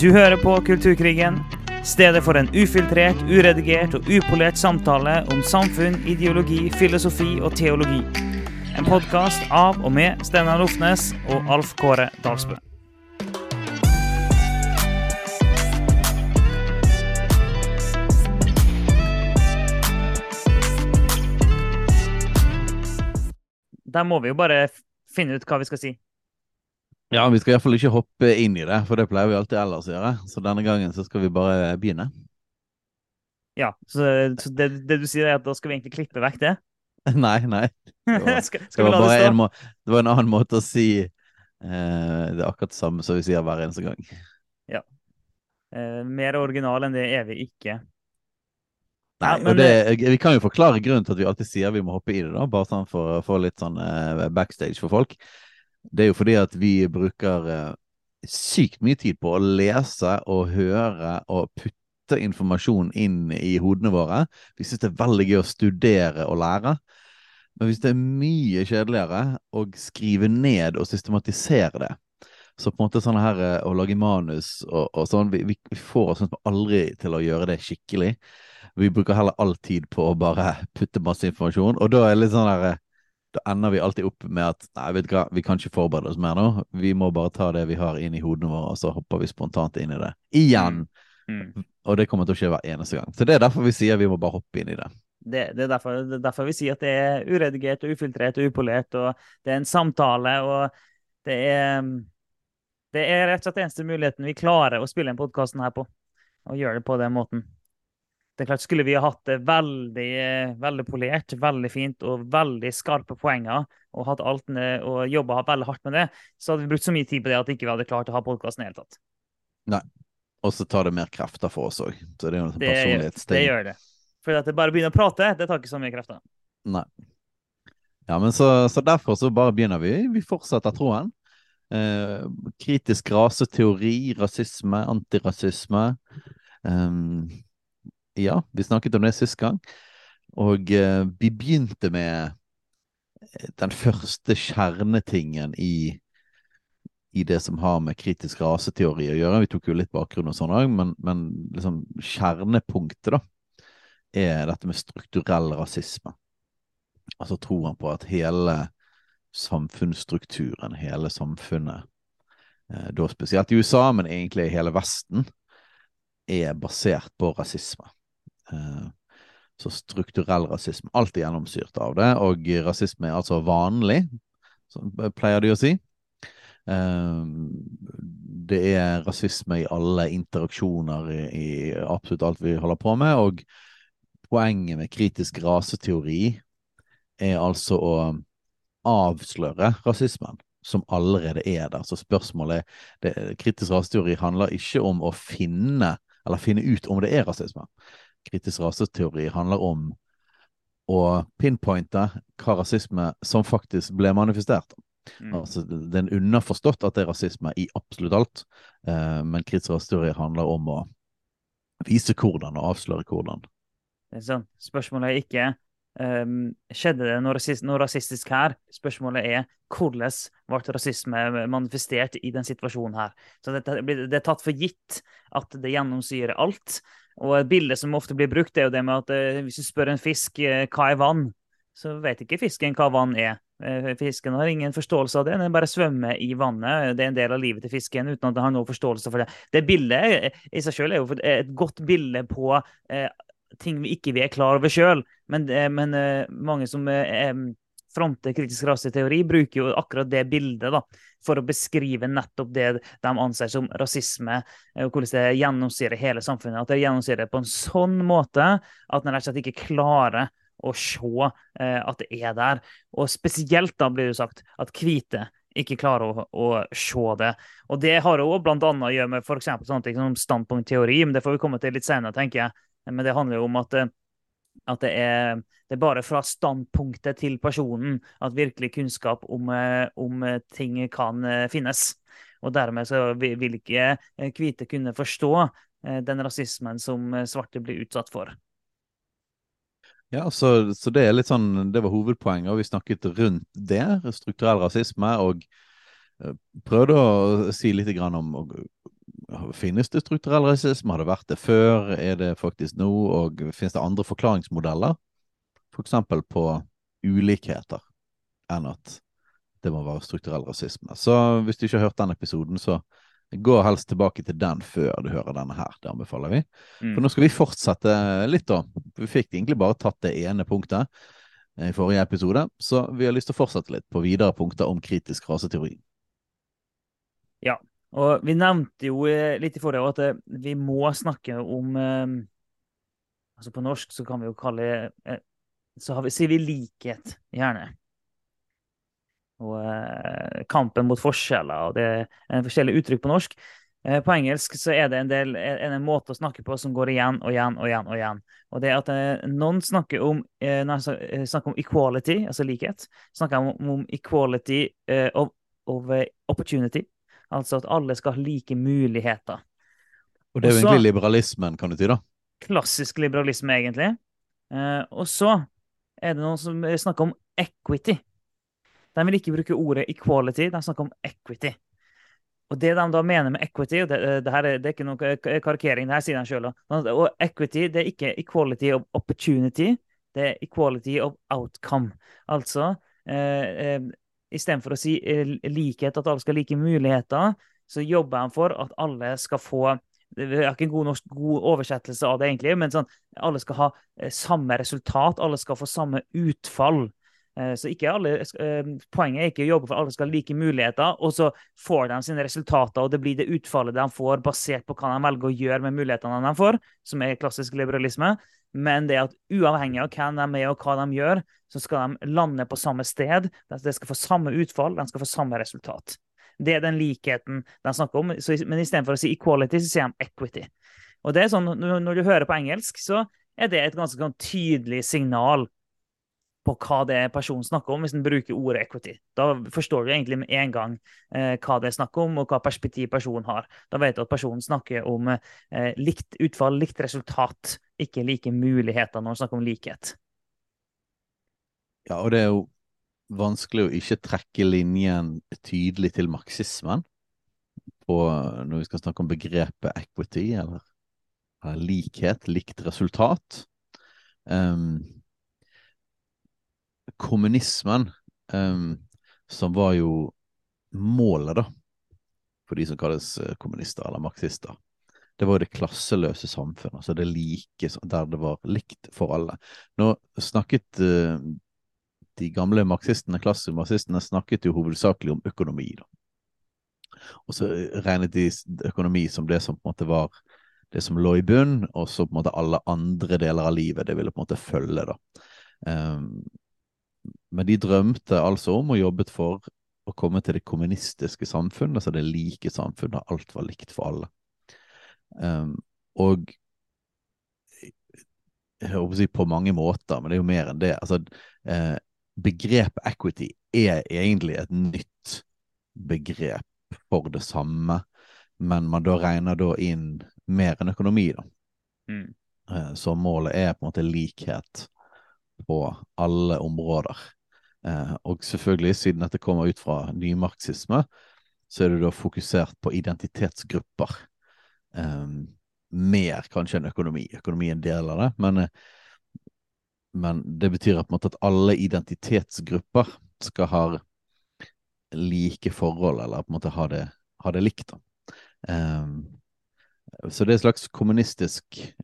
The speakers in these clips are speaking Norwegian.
Du hører på Kulturkrigen, stedet for en ufiltrert, uredigert og upolert samtale om samfunn, ideologi, filosofi og teologi. En podkast av og med Steinar Lofnes og Alf Kåre Dalsbø. Der må vi jo bare finne ut hva vi skal si. Ja, vi skal iallfall ikke hoppe inn i det, for det pleier vi alltid ellers å gjøre. Så denne gangen så skal vi bare begynne. Ja, Så, så det, det, du sier, er at da skal vi egentlig klippe vekk det? nei, nei. Det var, skal, skal det var bare en, må, det var en annen måte å si eh, Det er akkurat det samme som vi sier hver eneste gang. Eh, mer original enn det er vi ikke. Nei, Ja, men og det, Vi kan jo forklare grunnen til at vi alltid sier vi må hoppe i det, da, bare sånn for å få litt sånn eh, backstage for folk. Det er jo fordi at vi bruker eh, sykt mye tid på å lese og høre og putte informasjon inn i hodene våre. Vi syns det er veldig gøy å studere og lære. Men hvis det er mye kjedeligere å skrive ned og systematisere det, så på en måte sånn her eh, å lage manus og, og sånn, vi, vi får oss aldri til å gjøre det skikkelig. Vi bruker heller all tid på å bare putte masse informasjon, og da er det litt sånn der eh, Da ender vi alltid opp med at nei, vet du hva, vi kan ikke forberede oss mer nå. Vi må bare ta det vi har inn i hodene våre, og så hopper vi spontant inn i det. Igjen! Mm. Og det kommer til å skje hver eneste gang. Så det er derfor vi sier vi må bare hoppe inn i det. Det, det, er derfor, det er derfor vi sier at det er uredigert og ufiltrert og upolert, og det er en samtale, og det er Det er rett og slett eneste muligheten vi klarer å spille inn podkasten her på, og gjøre det på den måten. Det er klart, Skulle vi ha hatt det veldig, veldig polert, veldig fint og veldig skarpe poenger, og hatt alt ned, og jobba veldig hardt med det, så hadde vi brukt så mye tid på det at ikke vi hadde klart å ha podkasten i det hele tatt. Nei. Og så tar det mer krefter for oss òg. Så det er jo en personlighetsting. gjør- det personlighetsting. gjør det. For at det bare begynner å prate, det tar ikke så mye krefter. Nei. Ja, men så, så derfor så bare begynner vi. Vi fortsetter troen. Eh, kritisk raseteori, rasisme, antirasisme. Ehm, ja, vi snakket om det sist gang. Og eh, vi begynte med eh, den første kjernetingen i, i det som har med kritisk raseteori å gjøre. Vi tok jo litt bakgrunn og sånn òg, men, men liksom kjernepunktet da, er dette med strukturell rasisme. Altså troen på at hele samfunnsstrukturen, hele samfunnet, eh, da spesielt i USA, men egentlig i hele Vesten, er basert på rasisme. Eh, så strukturell rasisme. Alt er gjennomsyrt av det, og rasisme er altså vanlig, pleier de å si. Eh, det er rasisme i alle interaksjoner i absolutt alt vi holder på med, og poenget med kritisk raseteori er altså å avsløre rasismen som allerede er der. Så spørsmålet er Kritisk raseteori handler ikke om å finne eller finne ut om det er rasisme. Kritisk raseteori handler om å pinpointe hva rasisme som faktisk ble manifestert. Mm. Altså, det er underforstått at det er rasisme i absolutt alt, eh, men kritisk raseteori handler om å vise hvordan og avsløre hvordan. Det er sant. Spørsmålet er ikke um, skjedde det noe, rasist, noe rasistisk her. Spørsmålet er hvordan ble rasisme manifestert i den situasjonen her. Så det, det er tatt for gitt at det gjennomsyrer alt. Og et bilde som ofte blir brukt, er jo det med at eh, hvis du spør en fisk eh, hva er vann, så vet ikke fisken hva vann er. Eh, Fisken har ingen forståelse av det, den bare svømmer i vannet. Det er en del av livet til fisken uten at den har noe forståelse for det. Det bildet i seg selv er jo et godt bilde på eh, ting vi ikke er klar over sjøl. Men, eh, men eh, mange som fronter kritisk raseteori, bruker jo akkurat det bildet da, for å beskrive nettopp det de anser som rasisme, eh, og hvordan det gjennomsyrer hele samfunnet. At det gjennomsyrer på en sånn måte at en rett og slett ikke klarer å se eh, at det er der. Og spesielt da blir det sagt at hvite ikke klarer å, å se det. Og det har blant annet å gjøre med for sånne ting som standpunktteori, men det får vi komme til litt senere, tenker jeg. Men det handler jo om at, eh, at det, er, det er bare fra standpunktet til personen at virkelig kunnskap om, eh, om eh, ting kan eh, finnes. Og dermed så vil ikke hvite kunne forstå den rasismen som svarte blir utsatt for. Ja, så, så det er litt sånn, det var hovedpoenget, og vi snakket rundt det, strukturell rasisme, og prøvde å si litt om, Finnes det strukturell rasisme? Har det vært det før? Er det faktisk nå? Og finnes det andre forklaringsmodeller? For eksempel på ulikheter, enn at det må være strukturell rasisme. Så hvis du ikke har hørt den episoden, så gå helst tilbake til den før du hører denne her. Det anbefaler vi. Mm. For nå skal vi fortsette litt, da. Vi fikk egentlig bare tatt det ene punktet i forrige episode, så vi har lyst til å fortsette litt på videre punkter om kritisk raseteori. Ja, og vi nevnte jo eh, litt i forrige at eh, vi må snakke om eh, Altså på norsk så kan vi jo kalle eh, Så vi, sier vi likhet, gjerne. Og kampen mot forskjeller, og det er forskjellige uttrykk på norsk. På engelsk så er det en, del, en, måte å snakke på som går igjen og igjen og igjen. Og igjen. Og det at noen snakker om, snakker om equality, altså likhet, snakker om, om equality of, of opportunity. Altså at alle skal ha like muligheter. Og det er jo egentlig liberalismen, kan du si, da. Klassisk liberalisme, egentlig. Eh, og så er det noen som eh, snakker om equity. De vil ikke bruke ordet equality, de snakker om equity. Og det de da mener med equity, og det, det, her er, det er ikke noe karikering, det her sier de sjøl og equity det er ikke equality of opportunity, det er equality of outcome. Altså eh, eh, istedenfor å si eh, likhet, at alle skal ha like muligheter, så jobber han for at alle skal få det er ikke en god, norsk, god oversettelse av det, egentlig, men sånn, alle skal ha eh, samme resultat, alle skal få samme utfall. Eh, Så alle, Poenget er ikke å jobbe for at alle skal ha like muligheter, og så får de sine resultater, og det blir det utfallet de får, basert på hva de velger å gjøre med mulighetene de får, som er klassisk liberalisme. Men det at uavhengig av hvem de er og hva de gjør, så skal de lande på samme sted. De skal få samme utfall, de skal få samme resultat. Det er den likheten de snakker om. Så, men istedenfor å si equality, så sier de equity. Og det er sånn, når du hører på engelsk, så er det et ganske sånn tydelig signal på hva det er personen snakker om, hvis den bruker ordet equity. Da forstår du egentlig med en gang eh, hva det er snakk om, og hva perspektiv personen har. Da vet du at personen snakker om eh, likt utfall, likt resultat, ikke like muligheter når man snakker om likhet. Ja, og det er jo vanskelig å ikke trekke linjen tydelig til marxismen på, når vi skal snakke om begrepet equity, eller, eller likhet, likt resultat. Ehm, kommunismen, um, som var jo målet, da, for de som kalles eh, kommunister eller marxister. Det var jo det klasseløse samfunnet, altså det like, der det var likt for alle. Nå snakket uh, de gamle marxistene, klassemarxistene, snakket jo hovedsakelig om økonomi. da. Og så regnet de økonomi som det som på en måte var det som lå i bunn, og så på en måte alle andre deler av livet det ville på en måte følge. da. Ehm, men de drømte altså om og jobbet for å komme til det kommunistiske samfunnet, altså det like samfunnet, der alt var likt for alle. Um, og jeg håper å si på mange måter, men det er jo mer enn det. Altså, eh, begrepet equity er egentlig et nytt begrep for det samme, men man da regner da inn mer enn økonomi, da. Mm. Eh, Så målet er på en måte likhet på alle områder. Eh, Og selvfølgelig, siden dette kommer ut fra nymarxisme, så er det da fokusert på identitetsgrupper. Eh, Mer kanskje enn økonomi. Økonomi er en del av det, men, eh, men det betyr at, alle identitetsgrupper skal ha like forhold, eller på en måte ha det, ha det likt. Eh, så det er en slags kommunistisk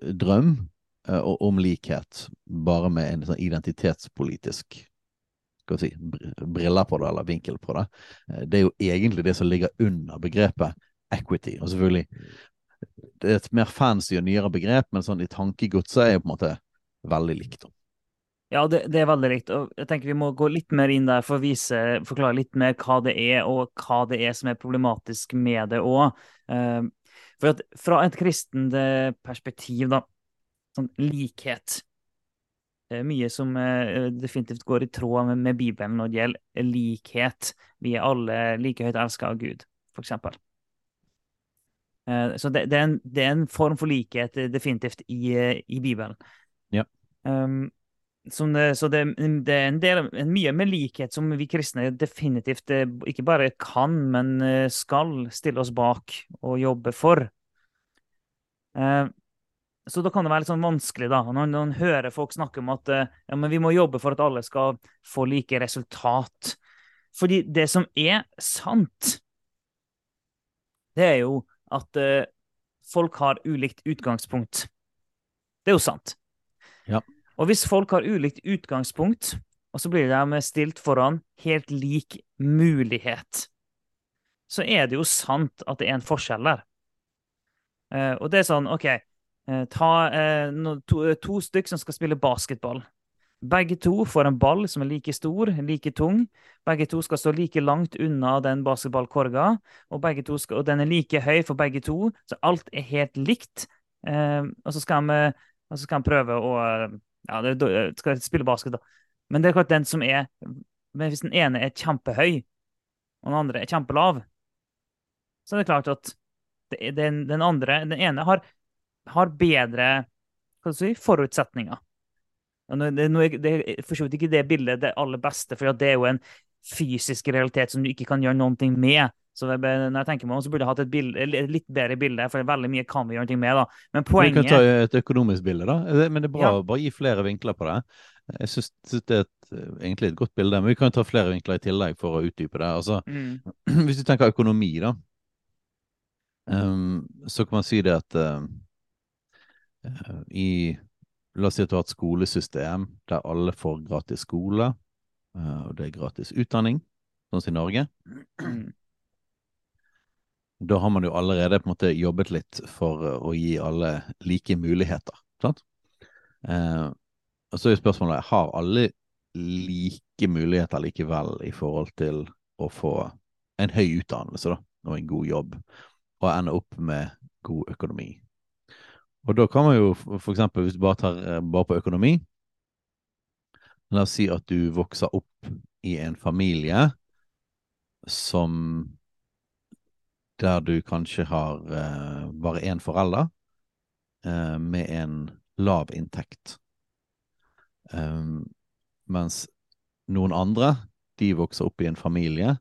drøm eh, o- om likhet, bare med en sånn identitetspolitisk skal vi si, briller på det, eller vinkel på det. Eh, Det er jo egentlig det som ligger under begrepet equity. Og selvfølgelig, det er et mer fancy og nyere begrep, men sånn i tankegodset er jo på en måte veldig likt. Ja, det, det er veldig likt. Og jeg tenker vi må gå litt mer inn der for å vise, forklare litt mer hva det er, og hva det er som er problematisk med det òg. For at fra et kristent eh, perspektiv, da, sånn likhet det er Mye som eh, definitivt går i tråd med, med Bibelen når det gjelder likhet. Vi er alle like høyt elska av Gud, for eksempel. Eh, Så det, det, er en, det er en form for likhet eh, definitivt i, eh, i Bibelen. Ja. Um, som det, så det, det, er en del, en mye med likhet som vi kristne definitivt eh, ikke bare kan, men eh, skal stille oss bak og jobbe for. Eh, så da kan det være litt sånn vanskelig da, når man hører folk snakke om at ja, vi må jobbe for at alle skal få like resultat. Fordi det som er sant, det er jo at folk har ulikt utgangspunkt. Det er jo sant. Ja. Og hvis folk har ulikt utgangspunkt, og så blir de stilt foran helt lik mulighet, så er det jo sant at det er en forskjell der. Uh, og det er sånn, OK, uh, ta uh, no, to, to stykk som skal spille basketball. Begge to får en ball som er like stor, like tung. Begge to skal stå like langt unna den basketballkorga, og, skal, og den er like høy for begge to, så alt er helt likt. og så skal og så skal han prøve å ja, det, skal spille basket, da. Men det er klart den som er Hvis den ene er kjempehøy, og den andre er kjempelav, så er det klart at den, den, andre Den ene har, har bedre si, forutsetninger. Det, det er for så vidt ikke det bildet det aller beste, for det er jo en fysisk realitet som du ikke kan gjøre noe med. Så når jeg tenker meg om, så burde jeg hatt et, bilde, et, litt bedre bilde, for veldig mye kan vi gjøre noe med. da. Men poenget... Vi kan ta et økonomisk bilde, da. Men det er bra å bare gi flere vinkler på det. Jeg syns det er et, egentlig et godt bilde, men vi kan ta flere vinkler i tillegg for å utdype det. Altså, mm. Hvis du tenker økonomi, da, um, så kan man si det at uh, i La oss si at du har et skolesystem der alle får gratis skole, uh, og det er gratis utdanning, sånn som i Norge. Da har man jo allerede på en måte jobbet litt for å gi alle like muligheter. sant? Eh, og så er jo spørsmålet har alle like muligheter likevel i forhold til å få en høy utdannelse da, og en god jobb, og ende opp med god økonomi. Og da kan man jo eksempel, hvis du bare tar eh, bare på økonomi La oss si at du vokser opp i en familie som der du kanskje har eh, bare én forelder eh, med en lav inntekt. Um, mens noen andre de vokser opp i en familie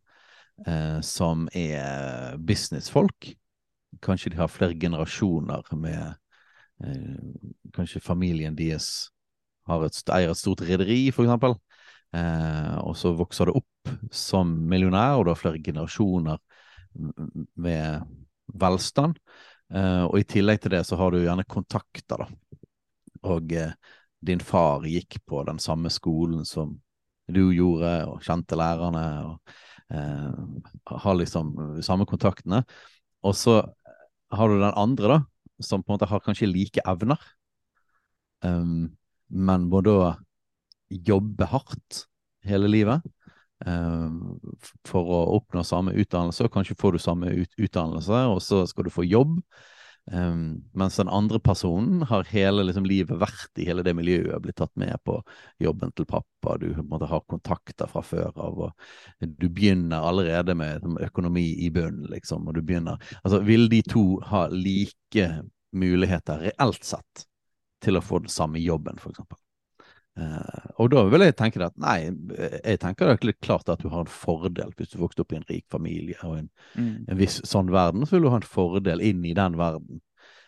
eh, som er businessfolk. Kanskje de har flere generasjoner med Kanskje familien deres et, eier et stort rederi, for eksempel. Eh, og så vokser det opp som millionær, og du har flere generasjoner med velstand. Eh, og i tillegg til det så har du gjerne kontakter, da. Og eh, din far gikk på den samme skolen som du gjorde, og kjente lærerne, og uh, har liksom samme kontaktene. Og så har du den andre, da, som på en måte har kanskje like evner, um, men må da jobbe hardt hele livet. um, for å oppnå samme utdannelse, og kanskje får du samme ut utdannelse, og så skal du få jobb. Um, mens den andre personen har hele liksom, livet vært i hele det miljøet, blitt tatt med på jobben til pappa, du måtte ha kontakter fra før av, og du begynner allerede med økonomi i bunnen, liksom, og du begynner Altså, vil de to ha like muligheter reelt sett til å få den samme jobben, for eksempel? Uh, og da vil jeg tenke at nei, jeg tenker det er klart at du har en fordel hvis du vokste opp i en rik familie og en, mm. en viss sånn verden, så vil du ha en fordel inn i den verden.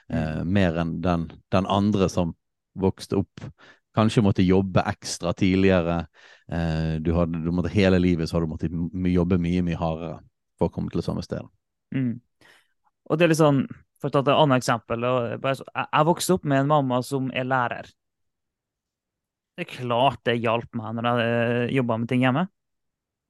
Uh, mer enn den, den, andre som vokste opp, kanskje måtte jobbe ekstra tidligere. Uh, du hadde, du måtte, hele livet så har du måttet jobbe mye, mye hardere for å komme til det samme stedet. Mm. Og det er litt sånn, For å ta et annet eksempel. Jeg, jeg vokste opp med en mamma som er lærer. Det er klart det hjalp meg når jeg uh, jobba med ting hjemme.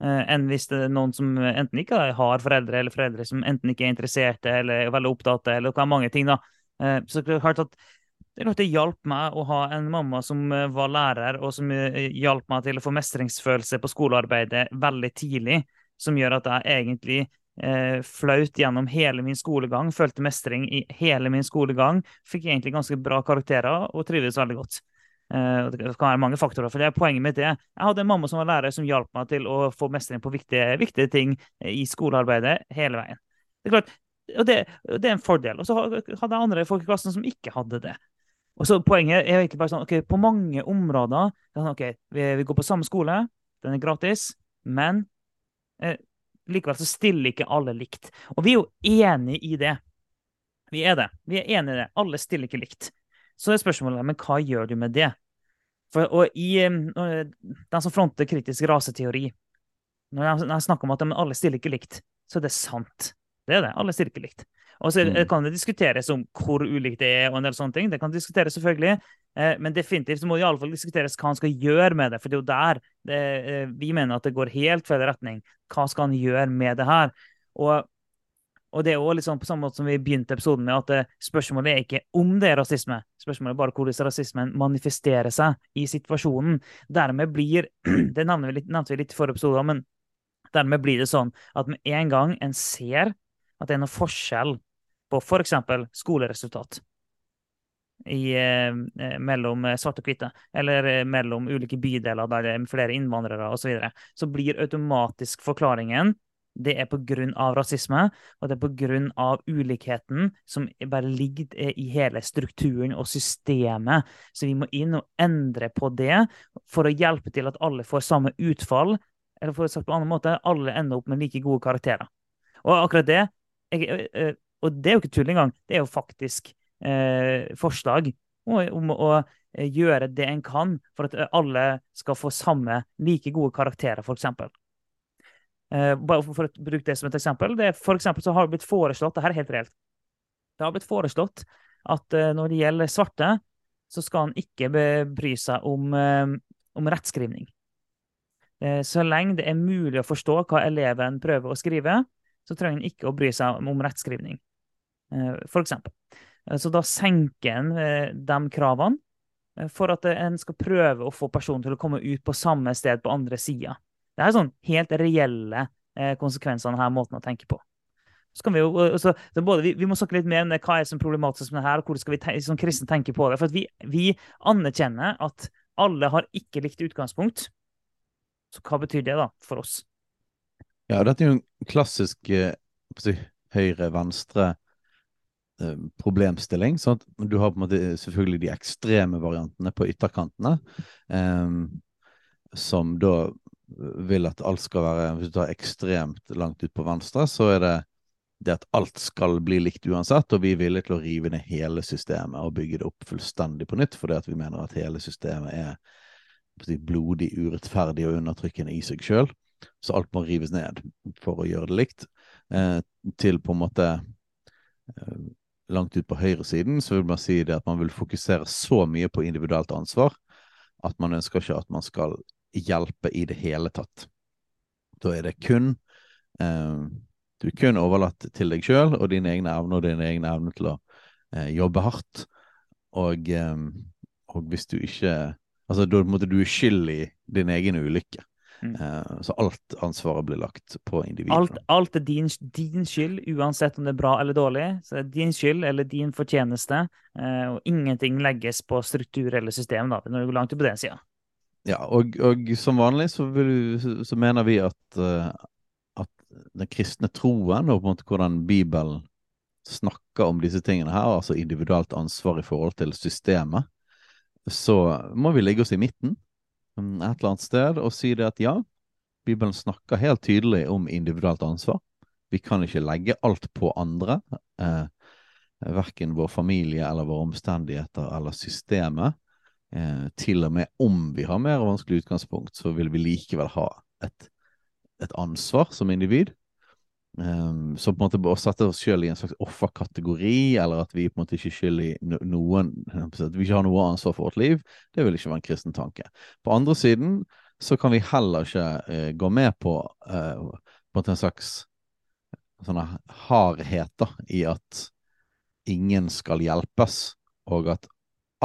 Uh, enn hvis det er noen som enten ikke har foreldre, eller foreldre som enten ikke er interesserte eller er veldig opptatt eller hva mange ting. da. Uh, så det er klart at det er klart det hjalp meg å ha en mamma som var lærer, og som hjalp meg til å få mestringsfølelse på skolearbeidet veldig tidlig, som gjør at jeg egentlig eh, flaut gjennom hele min skolegang, følte mestring i hele min skolegang, fikk egentlig ganske bra karakterer og trivdes veldig godt. Uh, det kan være mange faktorer. for det Poenget mitt er jeg hadde en mamma som var lærer, som hjalp meg til å få mestring på viktige, viktige ting i skolearbeidet hele veien. Det er klart, og det, det er en fordel. Og så hadde jeg andre folk i klassen som ikke hadde det. Og så Poenget er egentlig bare sånn ok, På mange områder sånn, ok, vi, vi, går på samme skole, den er gratis, men eh, likevel så stiller ikke alle likt. Og vi er jo enig i det. Vi er det. Vi er enig i det. Alle stiller ikke likt. Så er spørsmålet men hva gjør du med det? For, og i Den som fronter kritisk raseteori Når jeg, snakker om at alle stiller ikke likt, så er det sant. Det er det. Alle stiller ikke likt. Og så mm. kan det diskuteres om hvor ulikt det er, og en del sånne ting. Det kan diskuteres selvfølgelig. Eh, men definitivt må det i alle fall diskuteres hva han skal gjøre med det. For det er jo der det, eh, vi mener at det går helt feil retning. Hva skal han gjøre med det her? Og og det er jo liksom på samme måte som vi begynte episoden med, at eh, spørsmålet er ikke om det er rasisme, spørsmålet er bare hvordan rasismen manifesterer seg i situasjonen. Dermed blir Det nevnte vi litt, nevnte vi litt i forrige episode, men dermed blir det sånn at med en gang en ser at det er noe forskjell på f.eks. skoleresultat i, eh, eh, mellom svarte og hvite, eller mellom ulike bydeler der det er flere innvandrere osv., så, videre, så blir automatisk forklaringen det er pga. rasisme, og det er pga. ulikheten som bare ligger i hele strukturen og systemet. Så vi må inn og endre på det for å hjelpe til at alle får samme utfall. Eller for å sagt på en annen måte, alle ender opp med like gode karakterer. Og akkurat det jeg, Og det er jo ikke tull engang. Det er jo faktisk eh, forslag om å gjøre det en kan for at alle skal få samme like gode karakterer, f.eks. Uh, bare for, å bruke det som et eksempel. Det, for eksempel så har det blitt foreslått, det her er helt reelt, det har blitt foreslått at uh, når det gjelder svarte, så skal han ikke bry seg om, uh, om rettskrivning. så lenge det er mulig å forstå hva eleven prøver å skrive, så trenger han ikke å bry seg om rettskrivning, for eksempel. så da senker en de kravene for at en skal prøve å få personen til å komme ut på samme sted på andre sida. Det er sånn helt reelle eh, konsekvenser av denne måten å tenke på. Vi, jo, så, så både, vi, vi, må snakke litt mer om hva er som problematisk med det her, og hvordan skal vi som kristne tenke på det. For vi, vi, anerkjenner at alle har ikke likt utgangspunkt. Så hva betyr det da for oss? Ja, dette er jo en klassisk eh, høyre-venstre eh, sånn at Du har på en måte selvfølgelig de ekstreme variantene på ytterkantene, eh, som da vil at alt skal være Hvis du tar ekstremt langt ut på venstre, så er det det at alt skal bli likt uansett, og vi er villige til å rive ned hele systemet og bygge det opp fullstendig på nytt, fordi at vi mener at hele systemet er blodig, urettferdig og undertrykkende i seg sjøl. Så alt må rives ned for å gjøre det likt. Eh, til på en måte eh, langt ut på høyresiden så vil man si det at man vil fokusere så mye på individuelt ansvar at man ønsker ikke at man skal hjelpe i det hele tatt. Da er det kun eh, Du er kun overlatt til deg sjøl og dine egne evner og dine egne evner til å eh, jobbe hardt. Og, eh, og, hvis du ikke Altså, da måtte du skyld i din egen ulykke. Mm. Eh, så alt ansvaret blir lagt på individet. Alt, alt er din, din, skyld, uansett om det er bra eller dårlig. Så det er din skyld eller din fortjeneste, eh, og ingenting legges på struktur eller system da, når du går langt ut på den sida. Ja, og, og, som vanlig så, vil, så mener vi at, uh, at, den kristne troen, og på en måte hvordan Bibelen snakker om disse tingene her, altså individuelt ansvar i forhold til systemet, så må vi ligge oss i midten um, et eller annet sted og si det at ja, Bibelen snakker helt tydelig om individuelt ansvar. Vi kan ikke legge alt på andre, eh, verken vår familie eller våre omstendigheter eller systemet. Eh, til og med om vi har mer vanskelig utgangspunkt, så vil vi likevel ha et, et ansvar som individ. Um, så på en måte å sette oss selv i en slags offerkategori, eller at vi på en måte ikke skylder noen At vi ikke har noe ansvar for vårt liv, det vil ikke være en kristen tanke. På andre siden så kan vi heller ikke uh, gå med på, uh, på en slags sånne hardheter i at ingen skal hjelpes, og at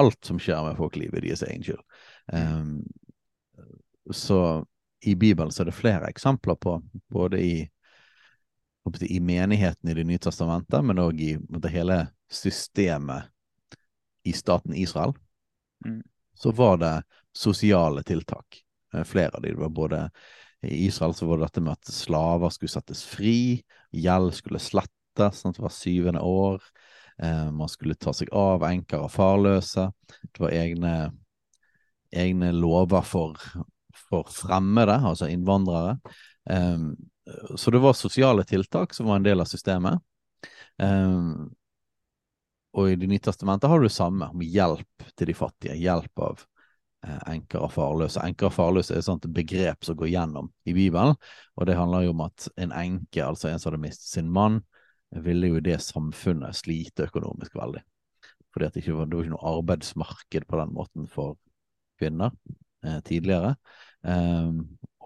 alt som skjer med folk livet deres egen skyld. Um, så i Bibelen så er det flere eksempler på, både i, i menigheten i Det nye testamentet, men òg i det hele systemet i staten Israel, mm. så var det sosiale tiltak. Eh, flere av de. Det var både i Israel så var det dette med at slaver skulle settes fri, gjeld skulle slettes sånn at det var syvende år. Eh, man skulle ta seg av enker og farløse. Det var egne, egne lover for, for fremmede, altså innvandrere. Eh, så det var sosiale tiltak som var en del av systemet. Um, og i Det nye testamentet har du det samme, om hjelp til de fattige. Hjelp av eh, enker og farløse. Enker og farløse er et begrep som går gjennom i Bibelen. Og det handler jo om at en enke, altså en som hadde mistet sin mann, ville jo det samfunnet slite økonomisk veldig. Fordi det, var, det var ikke noe arbeidsmarked på den måten for kvinner eh, tidligere. Eh,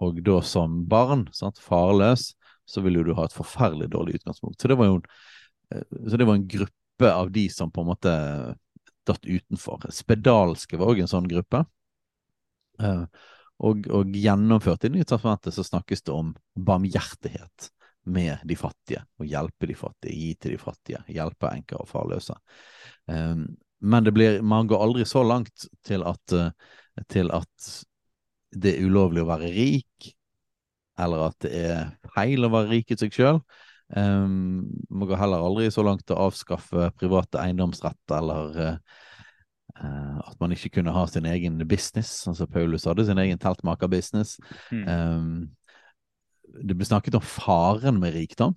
og da som barn, sant, farløs, så ville jo du ha et forferdelig dårlig utgangspunkt. Så det var jo en, eh, så det var en gruppe av de som på en måte datt utenfor. Spedalske var òg en sånn gruppe. Eh, og, og, gjennomført i Nye testamentet så snakkes det om barmhjertighet med de fattige. og hjelpe de fattige, gi til de fattige, hjelpe enker og farløse. Um, men det blir, man går aldri så langt til at, uh, til at det er ulovlig å være rik, eller at det er feil å være rik i seg sjøl. Um, man går heller aldri så langt til å avskaffe private eiendomsrett eller uh, at man ikke kunne ha sin egen business. Altså Paulus hadde sin egen teltmakerbusiness. Mm. Um, det ble snakket om faren med rikdom,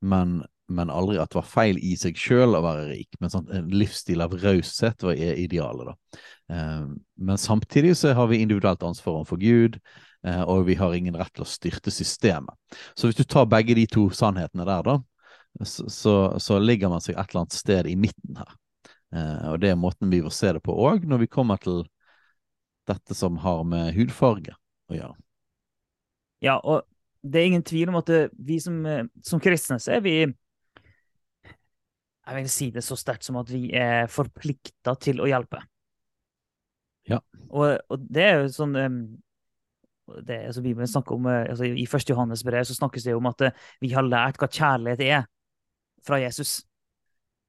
men, men aldri at det var feil i seg sjøl å være rik. Men sånn, en livsstil av raushet var idealet, da. Eh, men samtidig så har vi individuelt ansvar overfor Gud. Eh, og vi har ingen rett til å styrte systemet. Så hvis du tar begge de to sannhetene der, da, så, så, så ligger man seg et eller annet sted i midten her. Eh, og det er måten vi vil se det på òg, når vi kommer til dette som har med hudfarge å gjøre. Ja, og det er ingen tvil om at vi som, eh, som kristne så er vi Jeg vil si det så sterkt som at vi er forplikta til å hjelpe. Ja. Og, og det er jo sånn det, altså Bibelen snakker om, eh, altså I 1. Johannes brev så snakkes det om at eh, vi har lært hva kjærlighet er fra Jesus.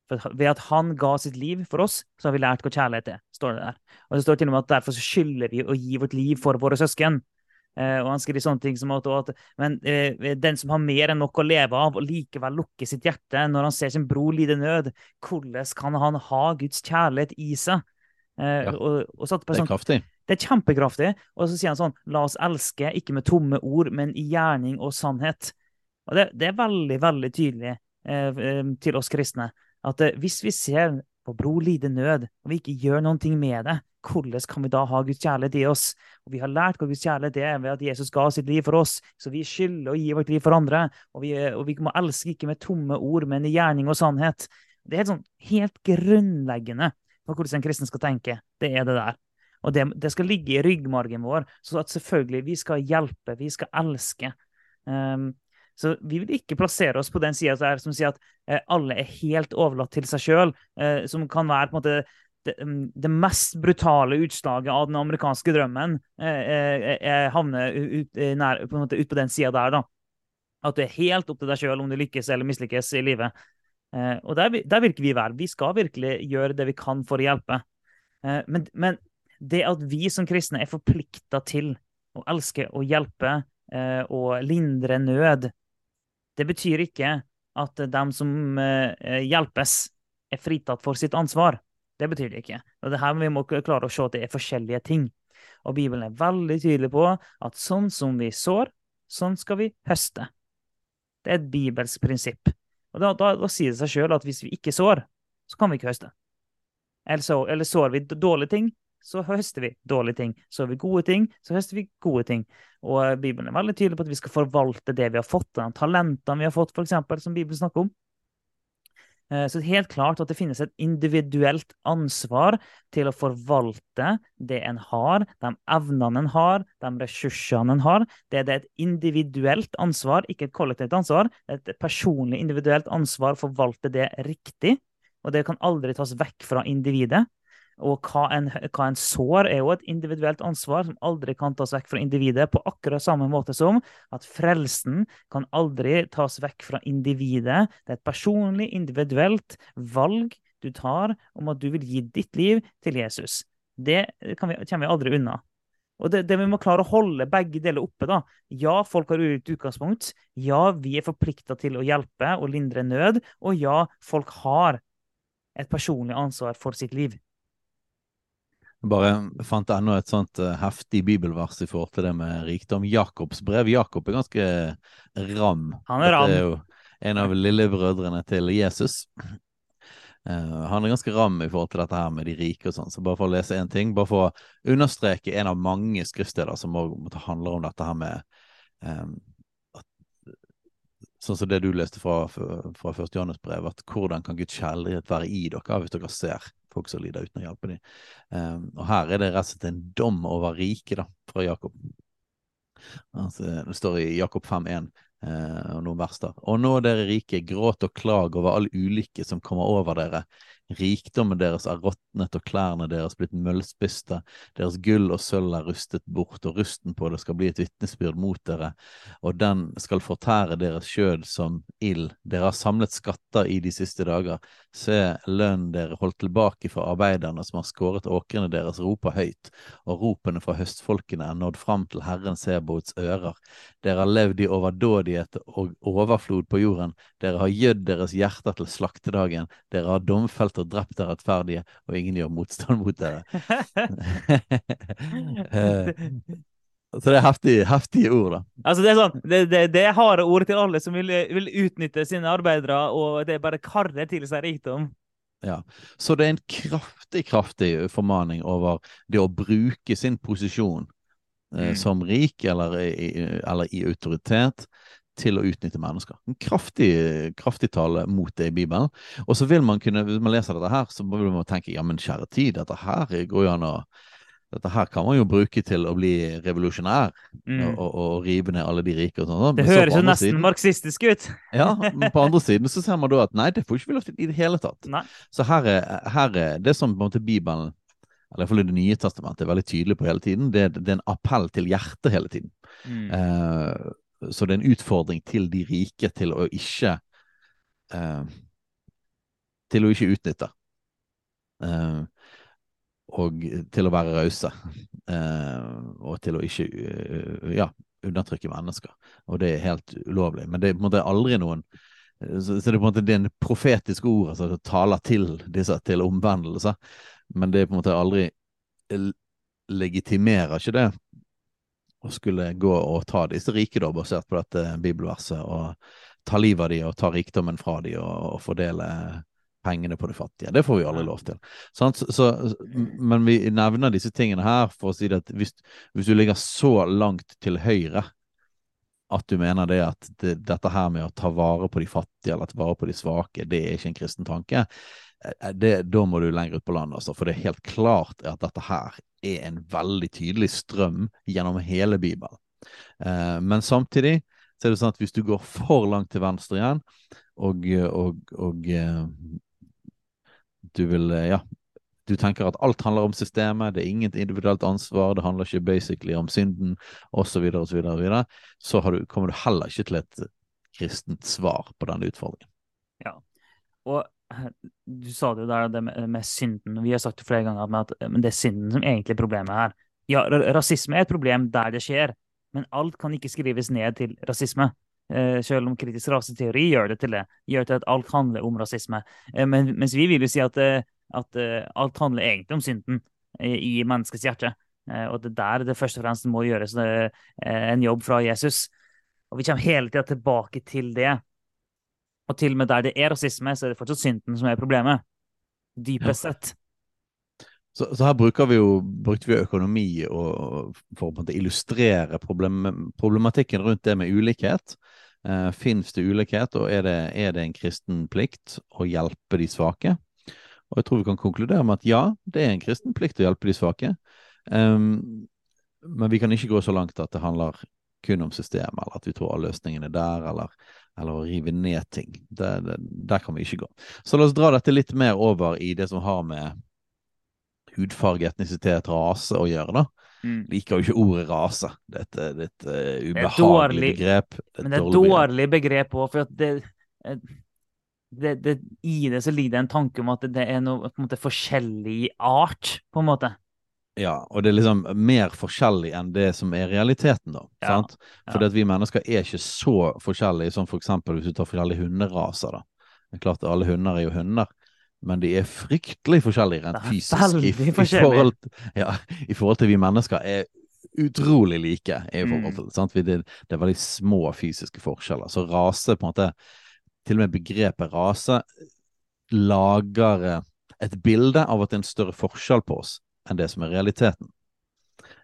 For ved at han ga sitt liv for oss, så har vi lært hva kjærlighet er. står det der. Og det står til og med at Derfor så skylder vi å gi vårt liv for våre søsken. Eh, og han skriver sånne ting som at, at men, eh, den som har mer enn nok å leve av, og likevel lukker sitt hjerte når han ser sin bror lide nød, hvordan kan han ha Guds kjærlighet i seg? Eh, ja, og, og det er sånn, kraftig. Det er kjempekraftig. Og så sier han sånn La oss elske, ikke med tomme ord, men i gjerning og sannhet. Og det, det er veldig, veldig tydelig eh til oss kristne at eh, hvis vi ser på bror lide nød, og vi ikke gjør noen ting med det, hvordan kan vi da ha Guds kjærlighet i oss? Og Vi har lært hva Guds kjærlighet er ved at Jesus ga sitt liv for oss, så vi skylder å gi vårt liv for andre. Og vi, og vi må elske ikke med tomme ord, men i gjerning og sannhet. Det er helt, sånn, helt grunnleggende for hvordan en kristen skal tenke. Det er det der. Og det, det, skal ligge i ryggmargen vår. Så at selvfølgelig, vi skal hjelpe, vi skal elske. Um, så vi vil ikke plassere oss på den sida som sier at eh, alle er helt overlatt til seg sjøl, eh, som kan være på en måte det, det, mest brutale utslaget av den amerikanske drømmen eh, havner ut, nær, på, ut på den sida der, da. At du er helt opp til deg sjøl om du lykkes eller mislykkes i livet. Eh, og der, der virker vi vel. Vi skal virkelig gjøre det vi kan for å hjelpe. Men, men, det at vi som kristne er forplikta til å elske og hjelpe og lindre nød, det betyr ikke at de som eh, hjelpes, er fritatt for sitt ansvar. Det betyr det ikke. Og det her Vi må klare å se at det er forskjellige ting. Og Bibelen er veldig tydelig på at sånn som vi sår, sånn skal vi høste. Det er et bibelsk prinsipp. Og Da, da, da sier det seg sjøl at hvis vi ikke sår, så kan vi ikke høste. Eller, så, eller sår vi dårlige ting, så høster vi dårlige ting. Så har vi gode ting, så høster vi gode ting. Og eh, Bibelen er veldig tydelig på at vi skal forvalte det vi har fått, de talentene vi har fått, f.eks., som Bibelen snakker om. Eh, så helt klart at det finnes et individuelt ansvar til å forvalte det en har, de evnene en har, de ressursene en har. Det er et individuelt ansvar, ikke et kollektivt ansvar. Det er et personlig, individuelt ansvar å forvalte det riktig. Og det kan aldri tas vekk fra individet. Og hva en, hva en, sår, er jo et individuelt ansvar som aldri kan tas vekk fra individet, på akkurat samme måte som at frelsen kan aldri tas vekk fra individet. Det er et personlig, individuelt valg du tar om at du vil gi ditt liv til Jesus. Det vi, kommer vi aldri unna. Og det, det, Vi må klare å holde begge deler oppe. da. Ja, folk har ulikt utgangspunkt. Ja, vi er forplikta til å hjelpe og lindre nød. Og ja, folk har et personlig ansvar for sitt liv. Bare fant ennå et sånt uh, heftig bibelvers i forhold til det med rikdom. Jakobs brev. Jakob er ganske ram. Han er ram. Dette er jo en av lillebrødrene til Jesus. Uh, han er ganske ram i forhold til dette her med de rike og sånn. Så bare for å lese én ting, bare for å understreke en av mange skriftsteder som også handler om dette her med um, at, Sånn som det du leste fra, fra 1. Johannes brev, at hvordan kan Guds kjærlighet være i dere hvis dere ser folk som lider uten å hjelpe dem. Um, og her er det rett og slett en dom over riket da, fra Jakob. Altså, det står i Jakob 5.1 eh, og noen vers der. Og nå, dere rike, gråt og klag over all ulykke som kommer over dere. Rikdommen deres er råtnet og klærne deres blitt møllspiste. Deres gull og sølv er rustet bort, og rusten på det skal bli et vitnesbyrd mot dere. Og den skal fortære deres skjød som ild. Dere har samlet skatter i de siste dager. Se, lønnen dere holdt tilbake fra arbeiderne som har skåret åkrene deres, roper høyt, og ropene fra høstfolkene er nådd fram til Herren Sebaots ører. Dere har levd i overdådighet og overflod på jorden. Dere har gjødd deres hjerter til slaktedagen. Dere har domfelt og drept dere rettferdige, og ingen gjør motstand mot dere. Eh, så det er heftige, heftige ord, da. Altså, det er sånn, det, det, det er harde ord til alle som vil, vil, utnytte sine arbeidere, og det er bare karre til seg rikdom. Ja, Så det er en kraftig, kraftig formaning over det å bruke sin posisjon eh, mm. som rik eller eller i autoritet til å utnytte mennesker. En kraftig, kraftig tale mot det i Bibelen. Og så vil man kunne, hvis man leser dette her, så vil man tenke ja, men kjære tid, dette her går jo an å dette her kan man jo bruke til å bli revolusjonær mm. og, og, og, rive ned alle de rike. og sånn. Det høres jo nesten siden, marxistisk ut. ja, men på andre siden så ser man da at nei, det får ikke vi lov til i det hele tatt. Nei. Så her er, her er det som på en måte Bibelen, eller iallfall Det nye testamentet, er veldig tydelig på hele tiden. Det, det er en appell til hjertet hele tiden. Mm. Eh, så det er en utfordring til de rike til å ikke eh, Til å ikke utnytte. Eh, og til å være rause. Eh, og til å ikke uh, ja, undertrykke mennesker. Og det er helt ulovlig. Men det er på en måte aldri noen så, så det er på en måte det er en profetisk ord altså, taler til disse til omvendelse. Men det er på en måte aldri legitimerer ikke det og skulle gå og ta disse rike, da, basert på dette bibelverset, og ta livet av de og ta rikdommen fra de og, og fordele pengene på de fattige. Det får vi aldri lov til. Så, så, men vi nevner disse tingene her for å si at hvis, hvis du ligger så langt til høyre at du mener det at det, dette her med å ta vare på de fattige eller ta vare på de svake, det er ikke en kristen tanke, det, da må du lenger ut på landet, altså, for det er helt klart at dette her er en veldig tydelig strøm gjennom hele Bibelen. Eh, men samtidig så er det sånn at hvis du går for langt til venstre igjen, og, og, og eh, du vil eh, Ja, du tenker at alt handler om systemet, det er inget individuelt ansvar, det handler ikke basically om synden, osv., osv., så, videre, så, så du, kommer du heller ikke til et kristent svar på denne utfordringen. Ja, og du sa det jo der, det med, med synden. Vi har sagt det flere ganger, at det er synden som egentlig er problemet her. Ja, rasisme er et problem der det skjer, men alt kan ikke skrives ned til rasisme. Eh, selv om kritisk raseteori gjør det til det. Gjør til at alt handler om rasisme. Eh, men, mens vi vil jo si at, eh, at alt handler egentlig om synden i menneskets hjerte. Og det er der det først og fremst må gjøres en jobb fra Jesus. Og vi kommer hele tida tilbake til det. Og til og med der det er rasisme, så er det fortsatt synden som er problemet. Dypest sett. Så, så, her bruker vi jo, brukte vi økonomi og, for å illustrere problem, problematikken rundt det med ulikhet. Eh, Fins det ulikhet, og er det, er det, en kristen plikt å hjelpe de svake? Og jeg tror vi kan konkludere med at ja, det er en kristen plikt å hjelpe de svake. Um, men vi kan ikke gå så langt at det handler kun om systemet, eller at vi tror alle løsningene er der, eller eller å rive ned ting. Det, det, der kan vi ikke gå. Så la oss dra dette litt mer over i det som har med hudfarge, etnisitet, rase å gjøre, da. Mm. Liker jo ikke ordet rase. Det er et ubehagelig begrep. Det men det er et dårlig begrep òg, for det, eh, det, det, I det så ligger det en tanke om at det er noe på en måte forskjellig art, på en måte. Ja, og det er liksom mer forskjellig enn det som er realiteten, da. Ja, sant? Fordi ja. vi mennesker er ikke så forskjellige som for eksempel hvis du tar forskjellige hunderaser, da. Det er klart at alle hunder er jo hunder, men de er fryktelig forskjellige rent er fysisk. I, i, forhold, ja, I forhold til vi mennesker er utrolig like. I forhold Mm. Det, det er veldig små fysiske forskjeller. Så rase, på en måte Til og med begrepet rase lager eh, et bilde av at det er en større forskjell på oss enn det som er realiteten.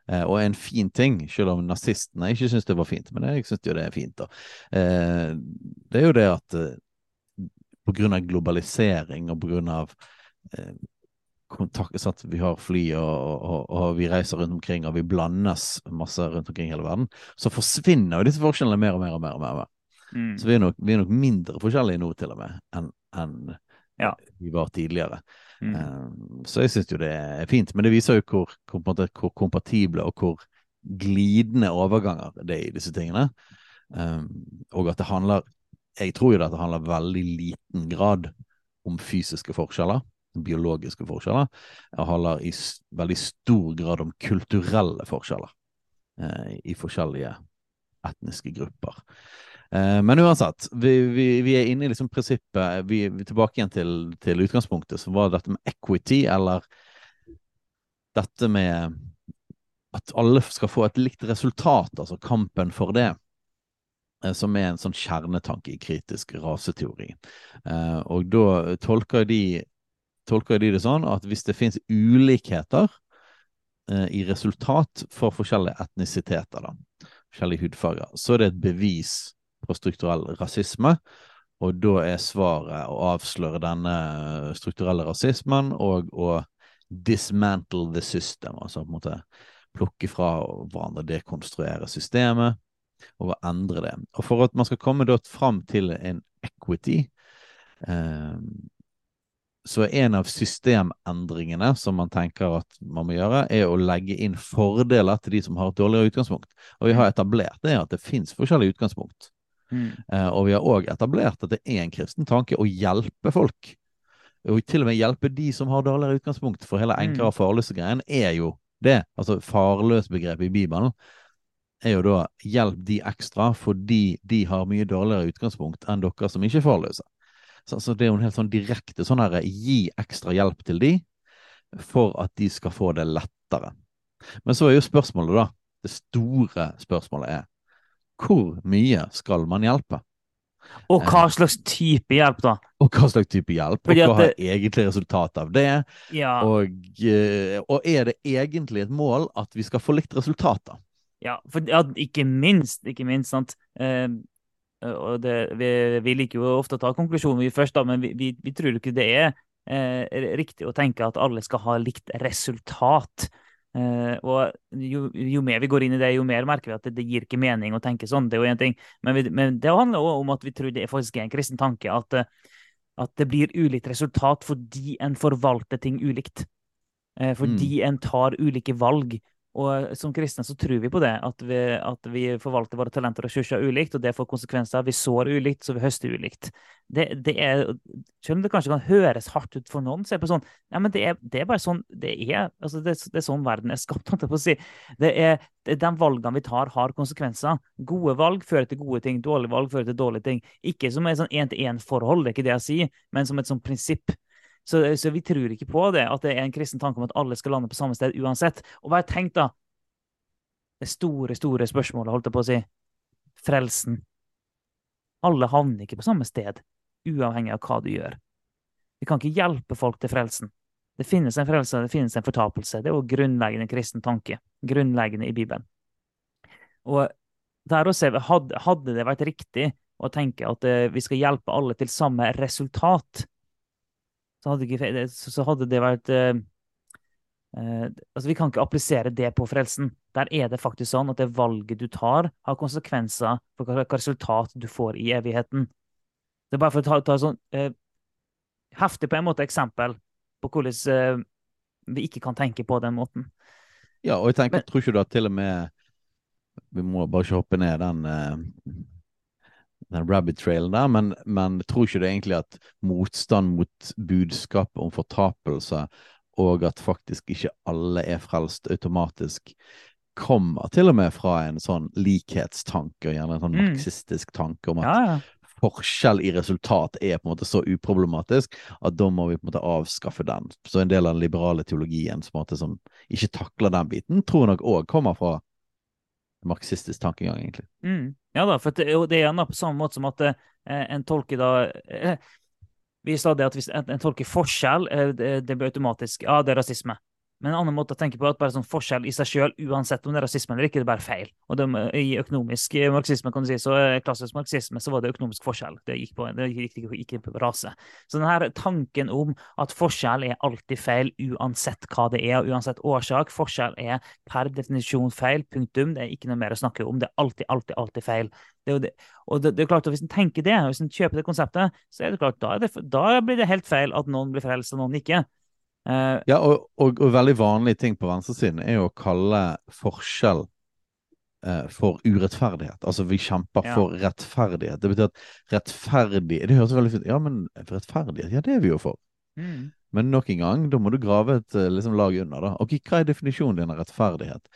Eh, og en fin ting, selv om nazistene ikke syns det var fint, men jeg syns jo det er fint, da. Eh, det er jo det at eh, på grunn av globalisering og på grunn av eh, kontakt, sånn vi har fly og, og, og vi reiser rundt omkring og vi blandes masse rundt omkring i hele verden, så forsvinner jo disse forskjellene mer og mer og mer. og mer, og mer. Mm. Så vi er, nok, vi er nok mindre forskjellige nå til og med enn enn Ja. vi var tidligere. Mm. Eh, Så jeg syns jo det er fint, men det viser jo hvor, hvor, kompatible og hvor glidende overganger det er i disse tingene. Eh, Og at det handler Jeg tror jo det at det handler veldig liten grad om fysiske forskjeller, biologiske forskjeller. Det handler i veldig stor grad om kulturelle forskjeller eh, i forskjellige etniske grupper. Eh, Men uansett, vi, vi, vi er inne i liksom prinsippet Vi er tilbake igjen til, til utgangspunktet, som var dette med equity, eller dette med at alle skal få et likt resultat, altså kampen for det, eh, som er en sånn kjernetanke i kritisk raseteori. Eh, Og da tolker de, tolker de det sånn at hvis det finnes ulikheter i resultat for forskjellige etnisiteter, da, forskjellige hudfarger, så er det et bevis på strukturell rasisme. Og da er svaret å avsløre denne strukturelle rasismen og å dismantle the system, altså på en måte plukke fra hverandre, dekonstruere systemet og endre det. Og for at man skal komme da fram til en equity, eh, så er en av systemendringene som man tenker at man må gjøre, er å legge inn fordeler til de som har et dårligere utgangspunkt. Og vi har etablert det at det finnes forskjellige utgangspunkt. Mm. Eh, og vi har òg etablert at det er en kristen tanke å hjelpe folk. Og til og med hjelpe de som har dårligere utgangspunkt, for hele enklere og farløse-greien er jo det. Altså farløs-begrepet i Bibelen er jo da hjelp de ekstra fordi de har mye dårligere utgangspunkt enn dere som ikke er farløse. Så, så det er jo en helt sånn direkte sånn her gi ekstra hjelp til de for at de skal få det lettere. Men så er jo spørsmålet, da. Det store spørsmålet er hvor mye skal man hjelpe? Og hva slags type hjelp, da? Og hva slags type hjelp? Og hva det... er egentlig resultatet av det? Ja, Og, eh, og er det egentlig et mål at vi skal få likt resultat, da? ja, for, ja ikke minst, ikke minst, sant. Eh, og det, vi, vi liker jo ofte å ta konklusjonen vi først, da, men vi, vi, vi tror ikke det er eh, riktig å tenke at alle skal ha likt resultat. Eh, og jo, jo mer vi går inn i det, jo mer merker vi at det, det gir ikke mening å tenke sånn. Det er jo en ting. Men, vi, men det handler også om at vi tror det er faktisk er en kristen tanke at, eh, at det blir ulikt resultat fordi en forvalter ting ulikt. Eh, fordi en tar ulike valg. Og som kristne så tror vi på det, at vi, at vi forvalter våre talenter og ressurser ulikt, og det får konsekvenser. Vi sår ulikt, så vi høster ulikt. Det, det er, selv om det kanskje kan høres hardt ut for noen, så er det sånn ja, men det er, det er bare sånn det er. Altså, det, det er sånn verden er skapt. holdt jeg på å si. Det er De valgene vi tar, har konsekvenser. Gode valg fører til gode ting, dårlige valg fører til dårlige ting. Ikke som et sånn én-til-én-forhold, det er ikke det jeg sier, men som et sånn prinsipp. Så, så vi tror ikke på det, at det er en kristen tanke om at alle skal lande på samme sted uansett. Og bare tenk, da. Det store, store spørsmålet, holdt jeg på å si. Frelsen. Alle havner ikke på samme sted, uavhengig av hva du gjør. Vi kan ikke hjelpe folk til frelsen. Det finnes en frelse, det finnes en fortapelse. Det er jo grunnleggende kristen tanke. Grunnleggende i Bibelen. Og der også hadde det vært riktig å tenke at eh, vi skal hjelpe alle til samme resultat, så hadde, ikke, så hadde det vært eh, eh, Altså, vi kan ikke applisere det på frelsen. Der er det faktisk sånn at det valget du tar, har konsekvenser for hva resultat du får i evigheten. Det er bare for å ta, ta sånn eh, heftig på en måte eksempel på hvordan eh, vi ikke kan tenke på den måten. Ja, og jeg tenker, Men- tror ikke du at til og med Vi må bare ikke hoppe ned den eh, den rabbit trailen der, men, men tror ikke det egentlig at motstand mot budskapet om fortapelse, og at faktisk ikke alle er frelst automatisk, kommer til og med fra en sånn likhetstanke, gjerne en sånn Mm. marxistisk tanke om at Ja, ja. forskjell i resultat er på en måte så uproblematisk at da må vi på en måte avskaffe den. Så en del av den liberale teologien som, som ikke takler den biten, tror jeg nok òg kommer fra marxistisk tankegang, egentlig. Mm. Ja da, for det, det er gjerne på samme måte som at eh, en tolker da eh, Vi sa det at hvis en, en tolker forskjell, eh, det, det blir automatisk Ja, det er rasisme. Men en annen måte å tenke på er at bare sånn forskjell i seg sjøl, uansett om det er rasisme eller ikke, det er bare feil. Og det, I økonomisk marxisme, kan du si, så klassisk marxisme, så var det økonomisk forskjell. Det gikk, på, det gikk ikke, på rase. Så denne tanken om at forskjell er alltid feil uansett hva det er, og uansett årsak Forskjell er per definisjon feil, punktum. Det er ikke noe mer å snakke om. Det er alltid, alltid, alltid feil. Det det. Og det, det, er klart at Hvis en tenker det, hvis en kjøper det konseptet, så er det klart, da, det, da blir det helt feil at noen blir frelst og noen ikke. Uh, ja, og, og, og, veldig vanlige ting på venstresiden er jo å kalle forskjell uh, for urettferdighet. Altså, vi kjemper ja. for rettferdighet. Det betyr at rettferdig Det høres veldig fint Ja, men rettferdighet, ja, det er vi jo for. Mm. Men nok en gang, da må du grave et eh, liksom, lag under. da. Ok, Hva er definisjonen din av rettferdighet?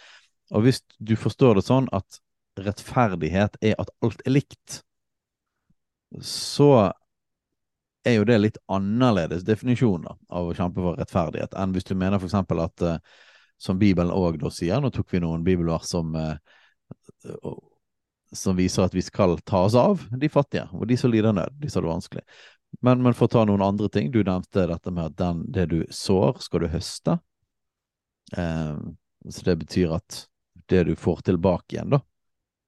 Og hvis du forstår det sånn at rettferdighet er at alt er likt, så er jo det litt annerledes definisjoner av å kjempe for rettferdighet enn hvis du mener f.eks. at uh, som Bibelen òg da sier, nå tok vi noen bibelvers som, uh, som viser at vi skal ta oss av de fattige og de som lider nød, de som har det vanskelig. Men, men, for å ta noen andre ting, du nevnte dette med at den, det du sår, skal du høste. Eh, så det betyr at det du får tilbake igjen, da,